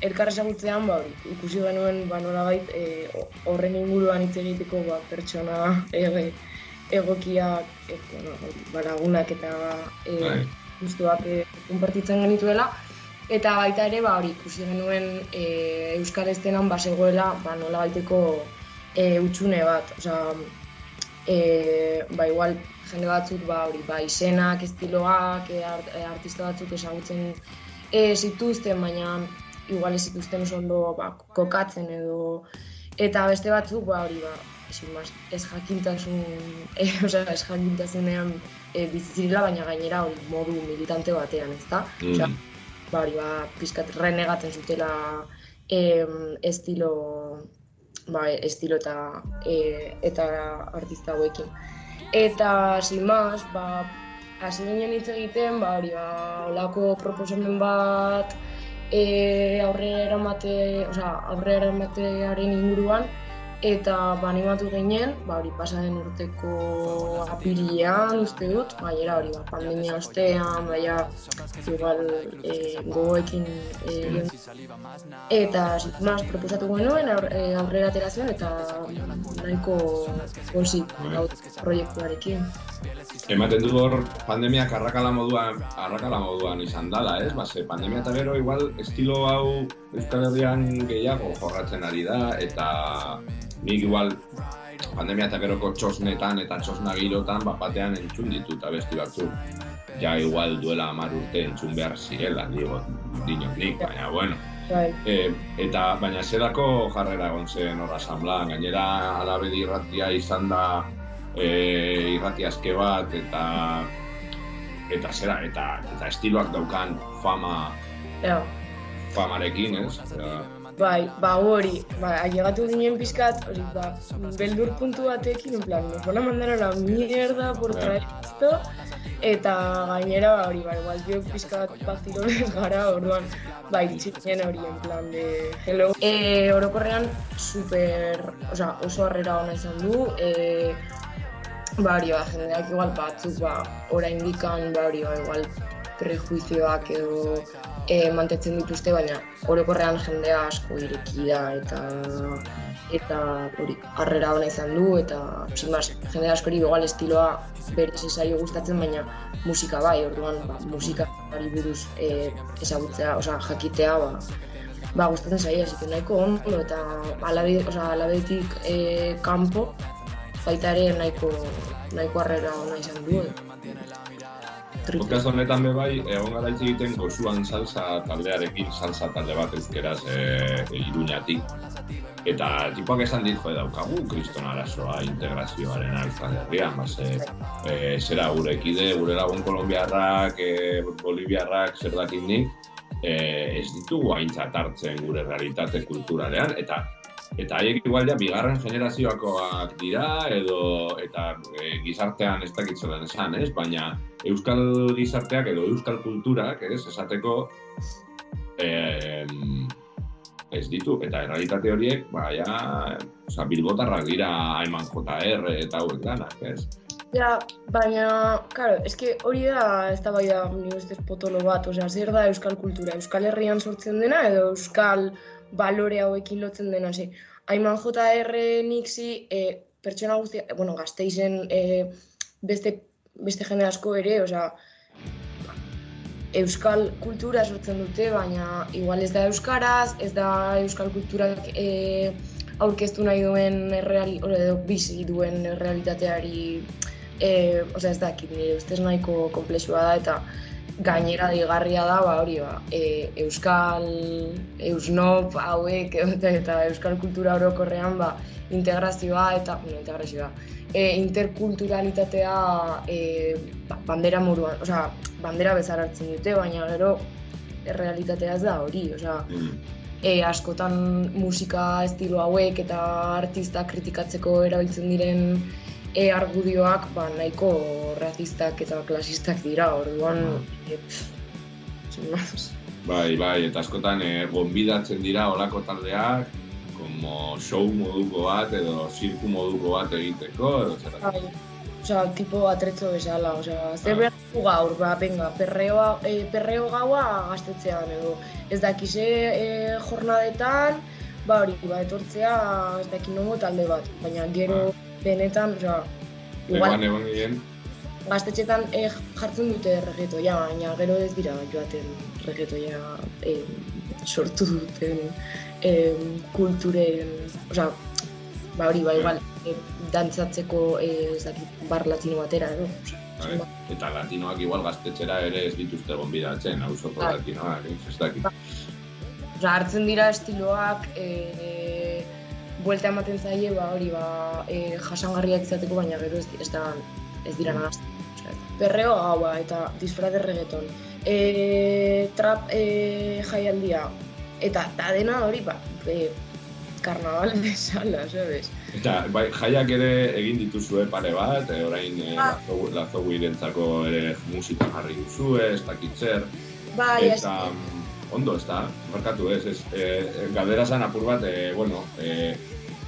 elkar ezagutzean, ba hori, ikusi genuen ba nolabait e, horren inguruan hitz egiteko ba, pertsona e, egokiak, e, bueno, hori, ba, lagunak eta e, Bai. gustuak e, konpartitzen genituela. Eta baita ere, ba, hori, ikusi genuen e, Euskal Estenan basegoela, ba, nola baiteko e, utxune bat. Osea, e, ba, igual, jende batzuk, ba, hori, ba, izenak, estiloak, e, art, e, artista batzuk ezagutzen e, zituzten, baina igual ez zituzten oso ondo ba, kokatzen edo eta beste batzuk ba hori ba más, ez jakintasun e, osea, ez jakintasunean e, bizi zirela baina gainera hori modu militante batean, ezta? Osea, Mm. ba hori ba pizkat renegatzen zutela em, estilo ba, estilo eta e, eta artista hauekin. Eta sin más, ba hasi ginen hitz egiten, ba hori ba holako proposamen bat e, aurrera eramate, osea, aurrera eramatearen inguruan eta ba animatu ginen, ba hori pasa den urteko apirilean uste dut, gainera hori ba pandemia ostean, baina igual e, gogoekin e, eta sin más proposatu genuen aur, e, aurrera atera zen eta nahiko pozik gaut proiektuarekin. Ematen du hor pandemiak arrakala moduan, arrakala moduan izan dala, ez? Ba, ze pandemia eta gero igual estilo hau Euskal Herrian gehiago jorratzen ari da eta nik igual pandemia eta geroko txosnetan eta txosna girotan bat batean entzun ditut abesti batzuk. Ja igual duela hamar urte entzun behar zirela, digo, dinot nik, baina bueno. Bai, E, eta baina zerako jarrera egon zen hor asamblean, gainera alabedi irratia izan da e, irrati aske bat eta eta zera, eta, eta estiloak daukan fama ja, famarekin, ez? Eta, Bai, ba hori, ba, ailegatu ginen pizkat, hori, ba, beldur puntu batekin, en plan, nos van a mandar a la mierda por traer esto, eta gainera, ba, hori, ba, igual biok pizkat pastirones gara, orduan, ba, iritsi ginen hori, en plan, de hello. E, orokorrean, super, osea, oso harrera ona izan du, e, ba, hori, ba, jendeak igual batzuk, ba, oraindikan, ba, hori, ba, igual, prejuizioak edo e, mantetzen dituzte, baina orokorrean jendea asko ireki da eta eta hori harrera ona izan du eta sin más, jende askori igual estiloa berez ez zaio gustatzen baina musika bai, orduan ba, musikari buruz e, ezagutzea, osea jakitea ba, ba gustatzen así que nahiko ondo eta alabe, osea alabetik e, kanpo baita ere nahiko nahiko harrera ona izan du. Triple. Podcast honetan be bai, egon gara egiten gozuan salsa taldearekin, salsa talde bat ezkeraz e, iruñatik. Eta tipoak esan dit, jo, daukagu kriston arazoa integrazioaren Euskal Herrian, ba, ze, e, zera gure ekide, gure lagun kolombiarrak, e, boliviarrak, zer dakit nik, e, ez ditugu aintzat hartzen gure realitate kulturalean, eta eta haiek igual ja bigarren generazioakoak dira edo eta e, gizartean ez dakit zelan esan, ez? Baina euskal gizarteak edo euskal kulturak, ez, esateko eh, ez ditu eta errealitate horiek, ba ja, osea, bilbotarrak dira Aiman JR eta hauek danak, ez? Ja, baina, claro, eske hori da ez da bai da ni ustez potolo bat, osea, zer da euskal kultura? Euskal Herrian sortzen dena edo euskal balore hauekin lotzen dena, ze. Aiman JR nixi, e, pertsona guztia, bueno, gazteizen e, beste, beste jende asko ere, osea, euskal kultura sortzen dute, baina igual ez da euskaraz, ez da euskal kulturak e, aurkeztu nahi duen erreali, edo bizi duen realitateari e, osea ez dakit, nire ustez nahiko komplexua da eta gainera digarria da, ba hori ba, e, euskal, eusnop hauek eta, eta euskal kultura orokorrean ba, integrazioa eta, bueno, integrazioa, e, interkulturalitatea e, ba, bandera moduan, osea, bandera bezala hartzen dute, baina gero errealitatea ez da hori, osea, e, askotan musika estilo hauek eta artista kritikatzeko erabiltzen diren e, argudioak ba, nahiko razistak eta klasistak dira, orduan más. Bai, bai, eta askotan e, gonbidatzen dira olako taldeak, como show moduko bat edo zirku moduko bat egiteko, edo Bai, Osea, tipo atretzo bezala, osea, zer Ah. behar dugu gaur, ba, venga, perreoa, e, perreo gaua gaztetzean edo, ez dakize e, jornadetan, ba hori, ba, etortzea ez daki nongo talde bat, baina gero benetan, osea, igual, Egoan egon ginen, gaztetxetan e, jartzen dute reggaetoia, baina gero ez dira joaten reggaetoia e, sortu duten e, kulturen, osea, ba hori, ba, igual, e, dantzatzeko e, ez dakit, bar latino batera, edo, bai? eta latinoak igual gaztetxera ere ez dituzte gonbidatzen, hausoko Bai. latinoak, ez dakit. Osea, hartzen dira estiloak, e, buelta ematen zaie, ba, hori, ba, e, jasangarriak izateko, baina gero ez, ez da, ez dira nagazten. Osea, perreo gaua eta disfraz de reggaeton. E, trap e, jaialdia. Eta da dena hori, ba, e, karnaval bezala, sabes? Eta bai, jaiak ere egin dituzue pare bat, e, orain e, Ah. lazo, lazo ere musika jarri duzue, ez dakit zer, Bai, eta mm, ondo ez da, markatu ez, ez e, galdera zen apur bat, e, bueno, e,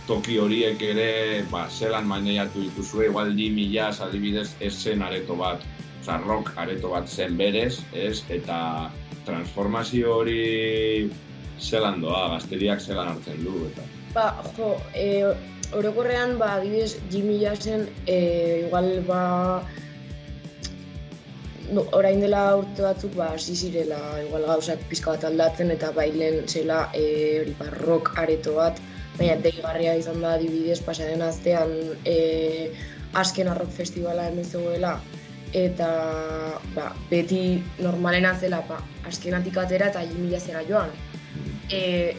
toki horiek ere, ba, zelan maneiatu dituzue, igual di milaz adibidez, ez zen areto bat, oza, rock areto bat zen berez, ez, eta transformazio hori zelan doa, gazteriak zelan hartzen du, eta... ba, jo, e, orokorrean, ba, adibidez, Jimmy Jassen, e, igual, ba, no, orain dela urte batzuk, ba, hasi zirela, igual gauzak pizka bat aldatzen, eta bailen zela, e, hori, ba, rock areto bat, baina deigarria izan da adibidez, pasaren astean, e, azken arrok festivala hemen zegoela, eta ba, beti normalena zela, ba, azkenatik atera eta Jimmy Jassera joan. E,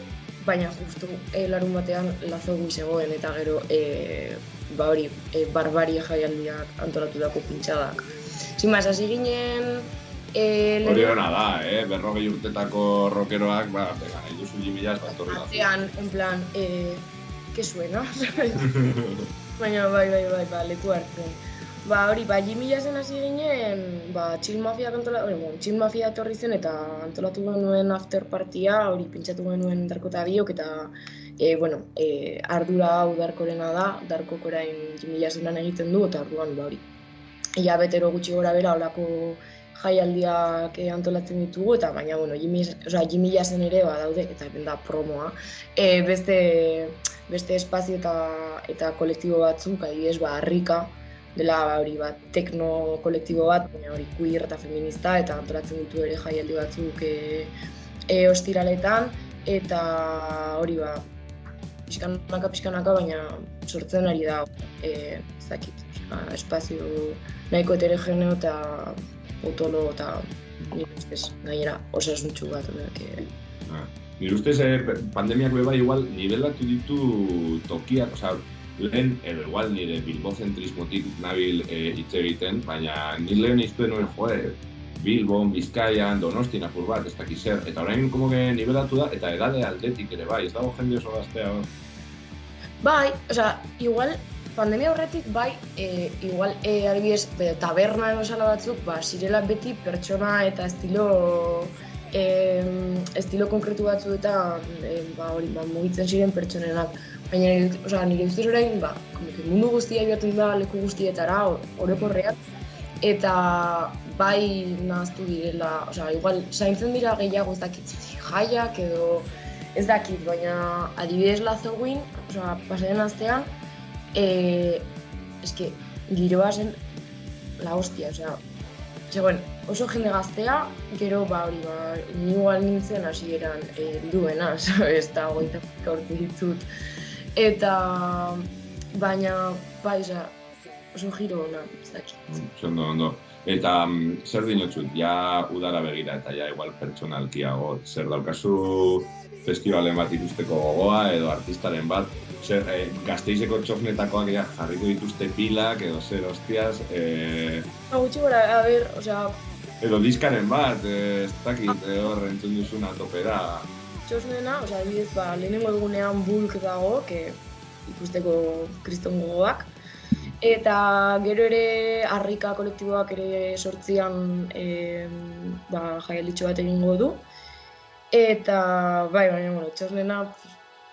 baina justu e, larun batean lazo gui zegoen eta gero e, ba hori, e, barbarie jaialdiak antolatutako pintxadak. Más, hasi ginen E, Hori ona da, eh? Berrogei urtetako rockeroak, ba, bega, nahi duzu Jimmy Jazz, bat torri da. Atzean, en plan, eh, que suena? Baina bai, bai, bai, ba, leku hartzen. Ba, hori, ba, Jimmy Jazzen hasi ginen, ba, Chill Mafia antola, hori, bueno, Chill Mafia etorri zen eta antolatu genuen after partia, hori pintsatu genuen Darko eta biok eta e, bueno, e, ardura hau Darkorena da, Darkok orain Jimmy Jazzen lan egiten du eta orduan, ba, hori. Ia betero gutxi gora bera, olako jaialdiak eh, antolatzen ditugu eta baina bueno, Jimmy, osea, Jimmy Jazzen ere badaude eta hemen da promoa. E, beste beste espazio eta eta kolektibo batzuk, adibidez, ba Harrika dela ba, hori bat tekno kolektibo bat, baina hori queer eta feminista eta antolatzen ditu ere jaialdi batzuk e, e, ostiraletan eta hori ba pixkanaka pixkanaka baina sortzen ari da e, osea, espazio nahiko heterogeneo eta potolo eta nire ustez gainera osasuntxu bat onak, e, Ah. Nire ustez, eh, pandemiak beba igual nivelatu ditu tokiak, osea, lehen, edo igual nire bilbocentrismotik nabil eh, hitz egiten, baina nire lehen iztuen nuen, joe, Bilbon, Bizkaian, Donostin apur bat, ez dakiz zer, eta orain como que nivelatu da, eta edade aldetik ere bai, ez dago jende oso gaztea hor. Bai, osea, igual pandemia horretik bai, e, igual e, adibidez taberna edo batzuk, ba, zirela beti pertsona eta estilo e, estilo konkretu batzuetan e, ba, hori, ba, mugitzen ziren pertsonenak. Baina, osea, nire ustez orain, ba, que mundu guztia joaten da leku guztietara, or- orokorrean, eta bai nahaztu direla, osea, igual zaintzen dira gehiago ez dakit jaiak edo ez dakit, baina adibidez Lazowin, osea, pasaren astean, eh, eske, giroa zen la hostia, osea, zegoen oso jende gaztea, gero ba hori ba, ni igual nintzen hasieran eh, duena, ez da hogeita urte ditut. Eta, baina, bai, osea, oso giro ona, ez dakit. Ondo, ondo. Eta mm, zer dinotzut, ja udara begira eta ja igual pertsonalkiago, zer daukazu festivalen bat ikusteko gogoa edo artistaren bat, zer, eh, gazteizeko txosnetakoak ja jarriko dituzte pilak edo zer hostias, eh, gutxi gora, a ber, osea, edo diskaren bat, eh, ez dakit, eh, hor entzun duzuna topera. txosnena, osea, adibidez, ba, lehenengo egunean bulk dago, que ikusteko kriston gogoak. Eta gero ere harrika kolektiboak ere sortzian e, ba, jaialditxo bat egingo du. Eta, bai, baina, bueno, txosnena,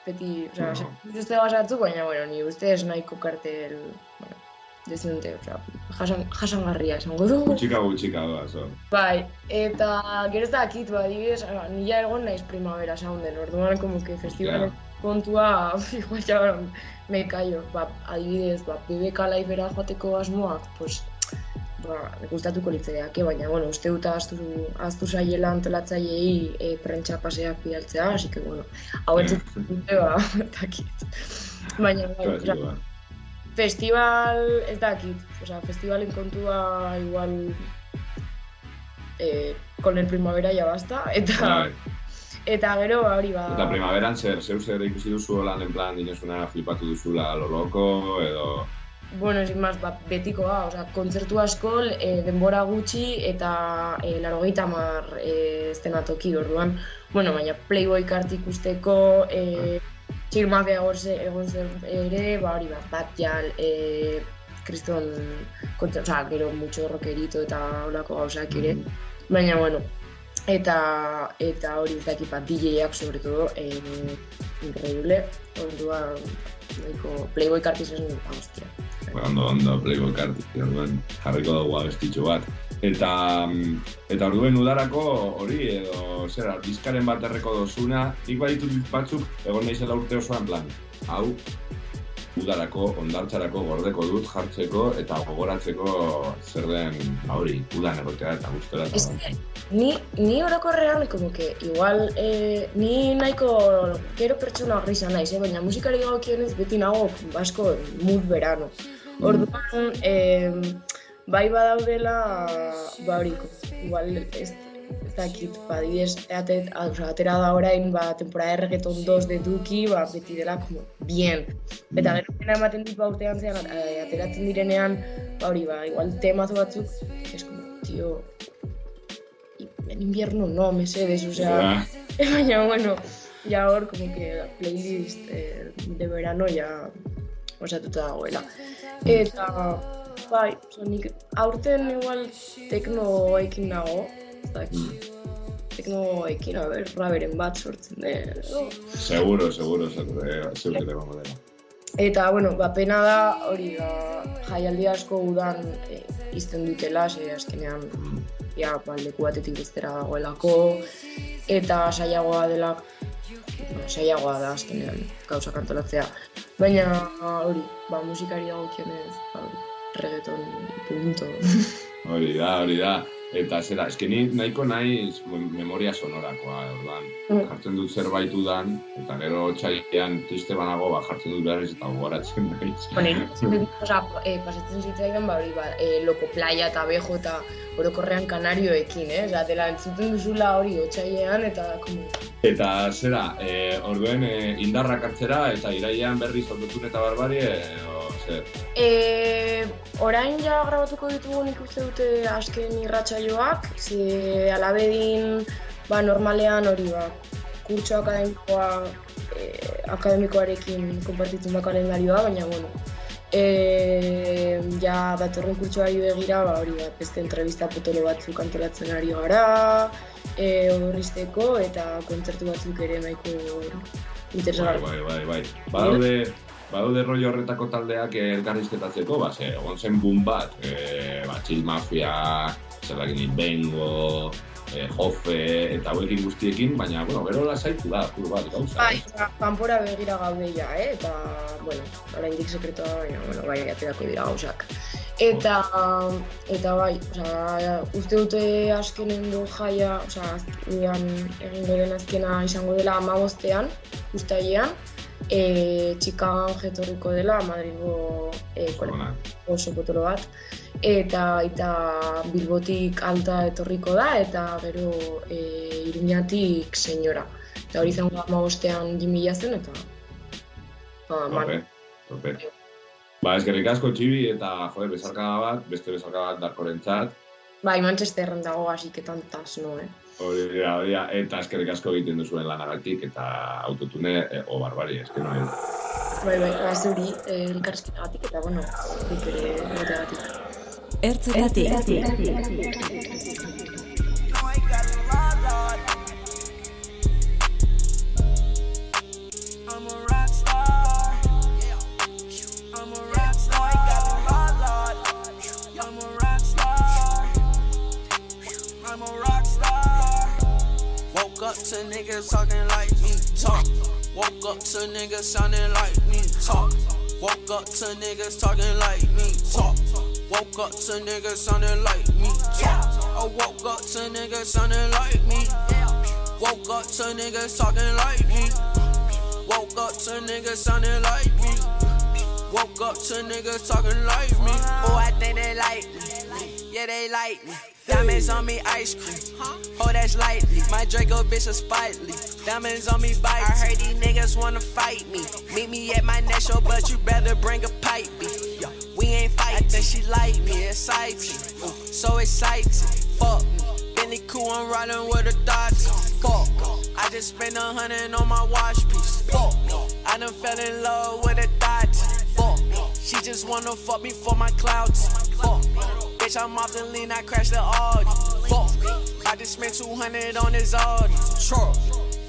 beti, osea, No. no. dituzte basatzuk, baina, bueno, ni ustez nahiko kartel, bueno, dezente, osea, jasan, jasangarria esango du. Gutxika gutxika doaz, hor. Bai, eta gero ez dakit, ba, adibidez, ah, ni ja egon naiz primavera sounden, orduan, como que festivalen kontua, igual ja, me callo, ba, adibidez, ba, BBK laibera joateko asmoak, pues, ba, gustatuko litzaiake, baina, bueno, uste dut ahaztu, ahaztu zaiela antolatzaileei e, prentsa paseak bidaltzea, así que, bueno, hau dute, ba, ez dakit. Baina, bai, osea, Klasikoa. festival, ez dakit, osea, festivalen kontua igual eh, con el primavera ya basta, eta, Bai. Eta gero, ba, hori ba, Eta primaveran zer, zeu zer ikusi duzu lan en plan dinosuna flipatu duzula lo edo... bueno, sin más, ba, betikoa, osea, kontzertu asko, e, denbora gutxi eta e, larogeita hamar e, estenatoki orduan, bueno, baina Playboy kart ikusteko, e, Chill Mafia egon ze- egon zen ere, ba hori bat, bat jal, e, kriston, kontra, osea, gero mucho rockerito eta holako gauzak ere, baina, bueno, eta eta hori ez dakit bat DJ-ak sobre todo, eh, increíble, orduan, nahiko Playboy kart izan, ah, hostia. Ondo, ondo, Playboy kart, orduan jarriko dugu abestitxo bat. Eta, eta orduen udarako hori edo, zera, diskaren bat erreko dozuna, nik baditut batzuk, egon naizela urte osoan plan, hau, udarako, ondartzarako gordeko dut jartzeko eta gogoratzeko zer den, ba hori, udan egotea eta gustora eta Ez que, ni, ni orokorrean, como que, igual, eh, ni nahiko gero pertsona grisa naiz, eh? baina musikari dagokionez beti nago asko mood verano. Orduan, eh, bai badaudela, ba hori, igual, ez dakit, ba, adibidez, atet, a- osea, atera da orain, ba, temporada de reggaeton 2 de Duki, ba, beti dela, como, bien. Eta gero pena ematen dit, ba, urtean zean, ateratzen direnean, ba, hori, ba, igual temazo batzuk, es como, tío, en invierno no, mesedes, osea, baina, bueno, ya hor, como que la playlist eh, de verano ya osatuta dagoela. Eta, bai, oza, nik aurten igual teknoekin nago, teknoekin, a ber, raberen bat sortzen den, edo. Seguro, seguro, seguro, eh, seguro que egongo dela. Eta, bueno, ba, pena da, hori, ba, jaialdi asko udan e, izten dutela, ze azkenean, ja, ba, leku batetik bestera dagoelako, eta saiagoa dela, ba, saiagoa da azkenean gauza kantolatzea. Baina, hori, ba, musikari dagokionez, ba, hori, reggaeton, punto. Hori da, hori da. Eta zera, eske ni nahiko naiz mem- memoria sonorakoa, orduan. Mm. Jartzen dut zerbait udan, eta gero txailean triste banago, ba, jartzen dut berriz eta gogoratzen naiz. Bueno, oza, e, pasatzen zitzaidan, ba, hori, ba, e, loko playa eta bejo eta orokorrean kanarioekin, eh? Oza, dela entzuten duzula hori otxailean eta, como, Eta zera, e, orduen e, indarrak hartzera eta irailean berriz ordutun eta barbari, e, zer. E, orain ja grabatuko ditugu nik dute azken irratsaioak, ze alabedin ba, normalean hori ba, kurtso akademikoa e, akademikoarekin konpartitzen da kalendarioa, baina bueno, e, ja datorren kurtsoari begira, ba, hori ba, beste entrevista potolo batzuk antolatzen ari gara, e, horrizteko eta kontzertu batzuk ere nahiko Bai, interesgarri. bai, bai, bai. Badaude, badaude rollo horretako taldeak eh, elkarrizketatzeko, ba, ze, egon zen boom bat, e, ba, Chill Mafia, zer dakit, Bengo, e, Jofe, eta hauekin guztiekin, baina, bueno, gero lasaitu da, pur bat, gauza. Bai, eta kanpora begira gaude ja, eh? eta, bueno, oraindik sekretua da, baina, bueno, bai, aterako dira gauzak. Eta, eta bai, osea, uste dute azkenengo jaia, osea, azkenean egingo den azkena izango dela amabostean, ustailean, e, txikan jetorriko dela, Madrilgo e, Ona. oso potolo bat, eta eta Bilbotik alta etorriko da, eta gero e, Iruñatik senyora. Eta hori izango da amabostean Jimmy zen, eta ba, man, Tope, tope. Ba, eskerrik asko txibi eta, jode, bezarkada bat, beste bezarkada bat darkorentzat. bai, Manchesterren dago hasiketan tas, no, eh? Hori dira, hori dira, eta eskerrik asko egiten duzuen lanagatik eta autotune e, o barbari, eske no? Bai, bai, ba, zeuri, eh, elkarrizketagatik, eta, bueno, nik ere egoteagatik. Ertzetatik. Up to niggas talking like me, talk. Woke up to niggas sounding like me, talk. Woke up to niggas talking like me, talk. Woke up to niggas sounding like me, talk. I woke up to niggas sounding like me. Woke up to niggas talking like me. Woke up to niggas sounding like me. Woke up to niggas talking like me. Oh, I think they like me. Yeah, they like me. Diamonds on me, ice cream. Oh, that's lightly. My Draco bitch is spitely. Diamonds on me, bite. I heard these niggas wanna fight me. Meet me at my next show, but you better bring a pipe. B. We ain't fighting. I think she like me, exciting. Ooh, uh. so exciting. Fuck me. Bentley cool, I'm riding with a thoughts. Fuck. I just spent a hundred on my watch piece. Fuck. I done fell in love with a Dodge. Fuck. She just wanna fuck me for my clouds. Fuck. Bitch, I'm off the lean, I crashed the Audi. Fuck. I just spent 200 on this Audi. Truck.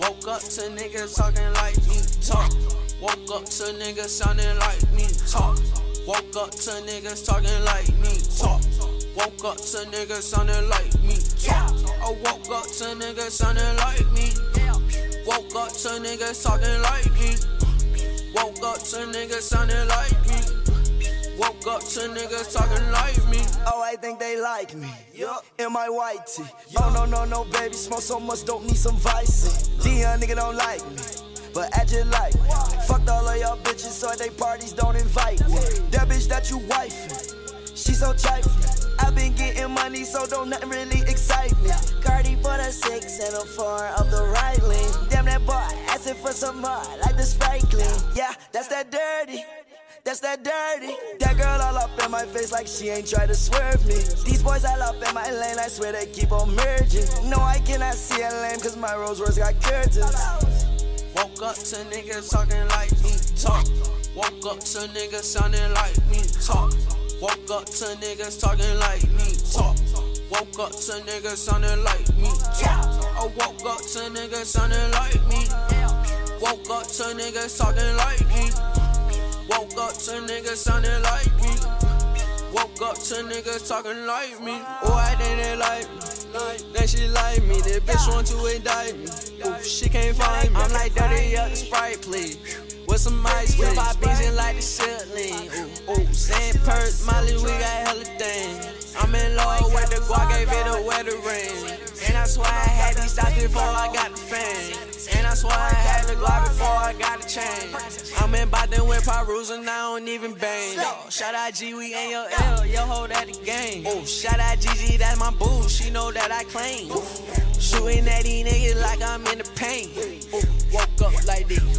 Woke up to niggas talking like me. Talk. Woke up to niggas sounding like me. Talk. Woke up to niggas talking like me. Talk. Woke up to niggas sounding like me. Talk. I woke up to niggas sounding like me. Woke up to niggas talking like me. Woke up to niggas sounding like me. Woke up to niggas talking like me. Oh, I think they like me. Yup. In my white tee. Oh, no, no, no, baby. Smoke so much, don't need some vice. Dion nigga don't like me. But I just like me. Fucked all of y'all bitches, so they parties don't invite me. That bitch that you wifing. She so trifling. i been getting money, so don't nothing really excite me. Cardi bought a six and a four of the right lane. Damn that boy, asking for some more, like the Sprite clean. Yeah, that's that dirty. That's that dirty. That girl all up in my face like she ain't try to swerve me. These boys all up in my lane, I swear they keep on merging. No, I cannot see a lane cause my Rolls Royce got curtains. Woke up to niggas talking like me, talk. Woke up to niggas sounding like me, talk. Woke up to niggas talking like me, talk. Woke up to niggas sounding like me, talk. I woke up to niggas sounding like me. Woke up to niggas talking like me. Woke up to niggas sounding like me. Woke up to niggas talking like me. Oh, I didn't like me. Then she like me. This bitch want to indict me. Ooh, she can't find me. I'm like, dirty up the sprite, please. With some ice, with my beans and like the ceiling. Ooh, ooh, sand purse, Molly, we got hella things. I'm in love with the guac, gave it a wedding ring. And I swear I had these stocks before I got the fame. And I swear I had the Glock before I got the chain. I'm in Boston with Pyrus and I don't even bang. Shout out G, we ain't your L, yo hold at the game. Oh, shout out Gigi, that's my boo, she know that I claim. Shooting at these niggas like I'm in the pain. Ooh, woke up like this.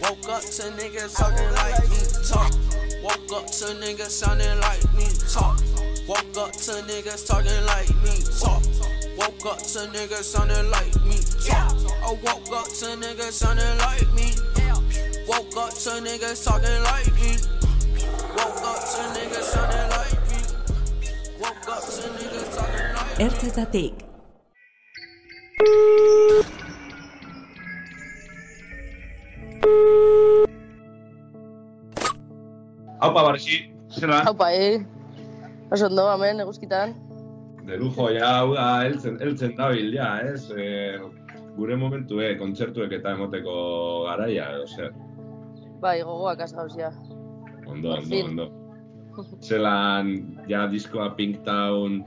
Woke up to niggas talking like me, talk. Woke up to niggas sounding like me, talk. Woke up to niggas talking like me, talk. Woke up to niggas sounding like me, talk. I woke up to niggas sounding like me. Woke up to niggas talking like me. Woke up to niggas sounding like me. Woke up to niggas talking like me. Ertzetatik. Haupa barxi, zela, Haupa, eh? Oso ondo, hemen, eguzkitan. De lujo, ja, hau da, heltzen, heltzen dabil, ja, ez? E, gure momentue, kontzertuek eta emoteko garaia, edo zer. Bai, gogoak az gauz, ja. Ondo, ondo, ondo. Zelan, ja, diskoa Pinktown,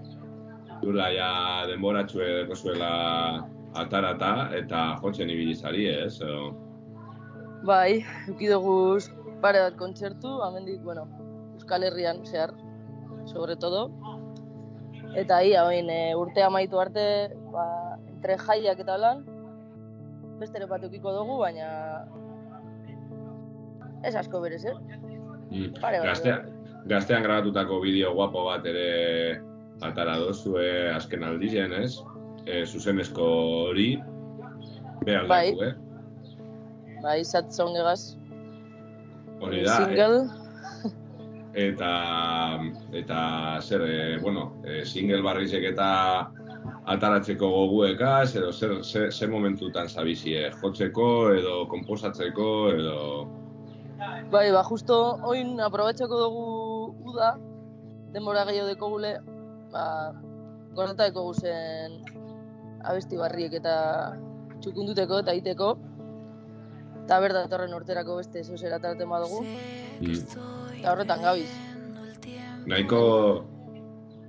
dula, ja, denboratxue deko zuela atarata, eta jotzen ibili zari, ez? O, Bai, euki dugu pare bat kontzertu, amendik, bueno, Euskal Herrian, zehar, sobre todo. Eta ia, oin, e, urte amaitu arte, ba, entre jaiak eta lan, bestere bat eukiko dugu, baina ez asko berez, eh? mm. Pare bat. Gaztean, gaztean grabatutako bideo guapo bat ere atara dozue azken aldien, ez? E, zuzenezko hori, behar Bai. eh? Bai, zat zongegaz, Hori da, eh? Single, eta eta zer, e, bueno, e, single barrizek eta ataratzeko goguekaz, edo zer, zer, zer momentutan zabizie, jotzeko edo konposatzeko edo... Bai, ba, justo oin aprobetxako dugu uda, denbora gehiago deko gule, ba, gorata deko guzen abesti barriek eta txukunduteko eta iteko. Eta berda datorren urterako beste zozera taraten badugu, Mm. Eta horretan gabiz. Nahiko...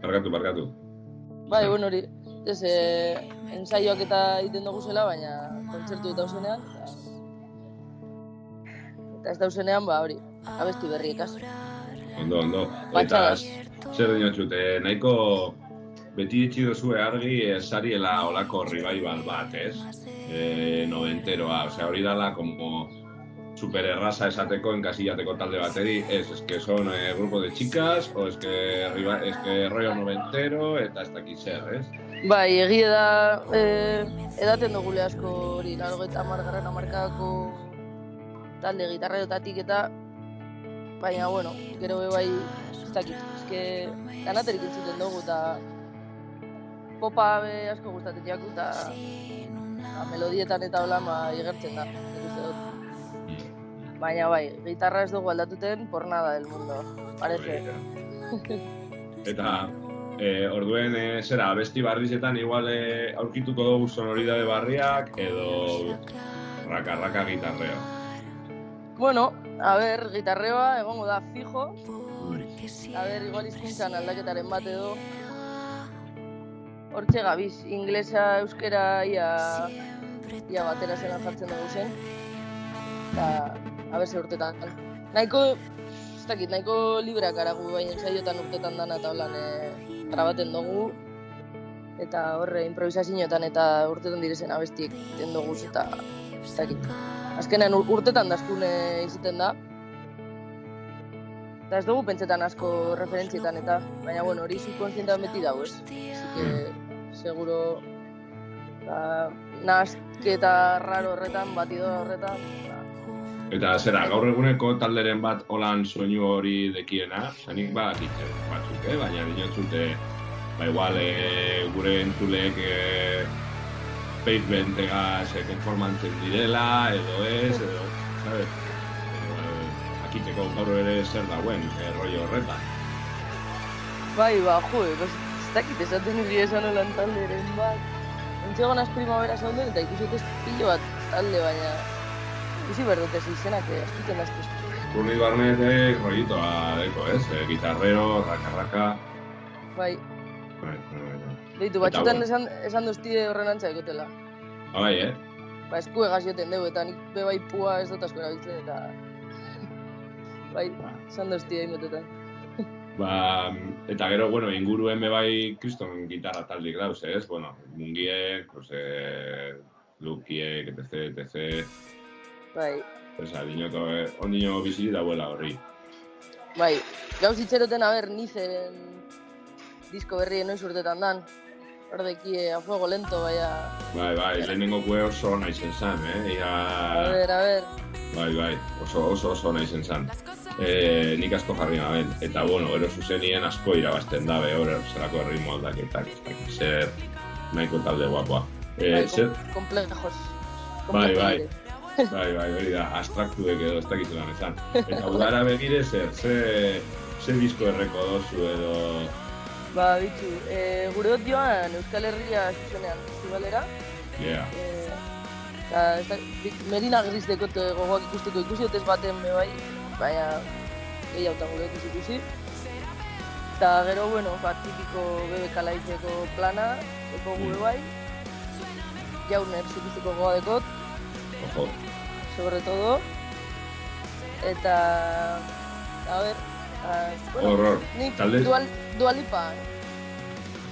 Barkatu, barkatu. Bai, bueno, hori, ez, e, ensaioak eta egiten dugu zela, baina kontzertu eta dauzenean, eta, ez dauzenean, ba, hori, abesti berriekaz. Ondo, ondo. Eta zer dinotxute, nahiko beti ditzi duzue argi ez zariela olako revival bat, ez? E, noventeroa, osea, hori dala como super erraza esateko encasillateko talde bateri, ez, es que son eh, grupo de chicas, o es que, es que rollo noventero, eta ez dakit zer, ez? Bai, egia da, e, edaten dugule asko hori, laro eta margarren amarkadako talde gitarreotatik eta, baina, bueno, gero be bai, ez dakit, eske, danaterik entzuten dugu eta popa be asko gustatzen jaku eta melodietan eta hola ba, igertzen da. Baina bai, gitarra ez dugu aldatuten por nada del mundo, parece. Eta e, orduen e, zera, abesti barrizetan igual e, aurkituko dugu sonoridade barriak edo raka-raka gitarreo. Bueno, a ber, gitarreoa egongo da fijo. A ber, igual izkuntzan aldaketaren bat edo. Hortxe gabiz, inglesa, euskera, ia, ia batera zelan jartzen dugu zen. Eta, a ber, ze urtetan. Nahiko, ez dakit, nahiko libreak aragu baina ensaiotan urtetan dana eta holan e, grabaten dugu. Eta horre, improvisazioetan eta urtetan direzen abestiek egiten dugu eta ez dakit. Azkenean ur- urtetan dazkune izaten da. Eta ez dugu pentsetan asko referentzietan eta, baina bueno, hori subkonsientean beti dago, ez? Que, seguro, ba, nasketa raro horretan, batidor horretan, ba, Eta zera, gaur eguneko talderen bat holan soinu hori dekiena, zanik badakit batzuk, eh? baina dinotzute, ba igual e, gure entulek e, basementegaz e, konformantzen direla, edo ez, edo, sabes? Edo, e, akiteko gaur ere zer dagoen, e, rollo horretan. Bai, ba, jo, ez ez dakit esaten niri esan olan talderen bat. Entzegonaz primavera zaunden eta ikusi pilo bat talde, baina ikusi behar dute izenak, eh, askiten daztuz. Urni barnetek rollitoa deko, ez? E, gitarrero, raka-raka, Bai, bai, bai, bai. deitu, Eta batxutan bueno. esan, esan doztide horren antza ekotela. Ah, bai, eh? Ba, esku egazioten dugu, eta nik be bai pua ez dut asko erabiltzen, eta... Bai, esan doztide imotetan. Ba, eta gero, bueno, inguruen be bai kriston gitarra taldik dauz, ez? Bueno, mungiek, pues, eh, lukiek, etc, etc. Bai, Esa, dinoto, eh, ondino bizili dauela horri. bai, gauz itxeroten, a ber, nizen disko berrien noiz urtetan dan. Hordekie, a fuego lento, baina... Bai, bai, lehenengo kue oso ona izen zan, eh? Ia, A ber, a ber, bai, bai, oso, oso, oso ona izen zan. E, nik asko jarri gaben. Eta, bueno, gero zuzenien asko irabazten dabe, hor, zelako ritmo aldaketak, zer nahiko talde guapoa. E, bai, zer, kom- komplejos. Bai, bai. Bai, bai, hori da, abstraktuek edo ez dakit zelan esan. Eta udara begire zer, ze, ze disko erreko dozu edo... Ba, bitxu, e, gure dut joan Euskal Herria zuzenean festivalera. Yeah. E, eta, ez da, Merina Gris dekot eh, gogoak ikusteko ikusi dut ez baten be bai, baina gehiagotan gure ikusi ikusi. Eta gero, bueno, ba, tipiko bebe kalaitzeko plana, eko gure bai. Jauner ikusteko gogoa dekot, Ojo, sobre todo. Eta, a ver, a, bueno, Horror. nik Talde- dual, dualipa,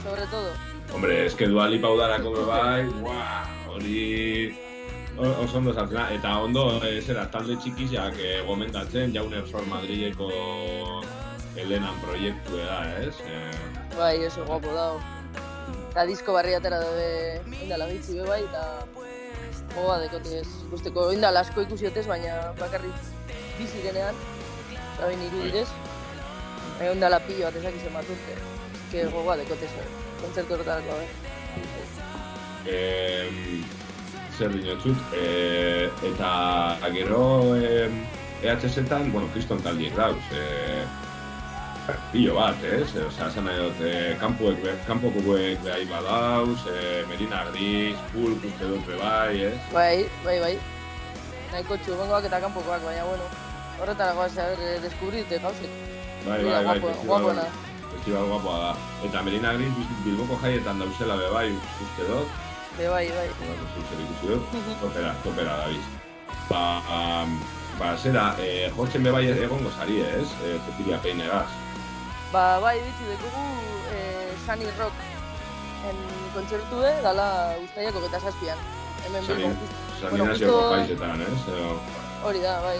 sobre todo. hombre, eske dualipa udarako be bai, guau, hori... Oso ondo da. eta ondo, eh, zera, talde txikizak eh, gomendatzen, Jauner Sor Madrileko Helenan proiektu da, ez? Eh, Bai, oso guapo dago. Eta disko barri atera dabe indala gitzi be bai, eta gogoa dekote ez ikusteko. Indala asko ikusi dutez, baina bakarrik bizi denean, eta bain iru direz. Baina indala pilo bat ezak izan bat urte. Que gogoa dekote ez, kontzertu horretarako, eh? em, zer dinotzut, e, eta gero e, EHS-etan, bueno, kriston taldiek dauz, e, pilo bat, ez? E, Osea, esan nahi dut, e, kanpoek, be- kanpokoek behai badauz, e, Merina Gris, Pulp uste dut bai, ez? Bai, bai, bai. Nahiko txubengoak eta kanpokoak, baina bueno, horretara goaz, a ber, deskubrite gauzek. Bai, bai, bai, guapo- festival, guapona. festival guapoa da. Eta Merina Gris Bilboko jaietan dauzela be bai, uste dut, Be bai, bai. Bueno, zer ikusi dut, topera, topera da biz. Ba, um, ba, zera, eh, jotzen be bai egongo zari, ez? Eh, Cecilia Peinegaz. Ba, bai, bitxu, dekugu eh, Sunny Rock en kontzertue, dala ustaiako geta zazpian. Hemen Bilbon. San Bueno, justo- Jaizetan, ez? Edo, Hori da, bai.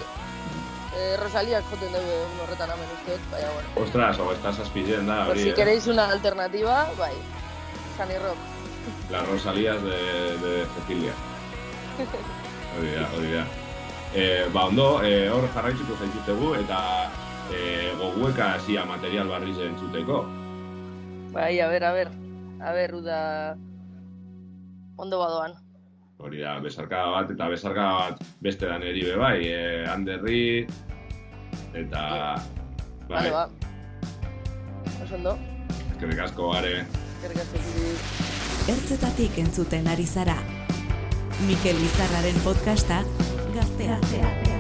Eh, Rosaliak joten dugu egun horretan hemen uste dut, baina bueno. ostras, hau estás azpidien da, hori, si eh? queréis una alternativa, bai. Sunny Rock. Las Rosalías de, de Cecilia. Hori da, hori da. Eh, ba, ondo, eh, hor jarraitzuko zaitutegu, eta eh, gogueka hasia material barriz entzuteko. Bai, a ber, a ber. A ber, uda... Ondo badoan. Hori da, besarkada bat, eta besarkada bat beste dan eri be bai, eh, Anderri, eta... Bai, Vale, ba. Oso ondo. eskerrik asko gare. Eskerrik asko zuri. Ertzetatik entzuten ari zara. Mikel Izarraren podcasta, gaztea.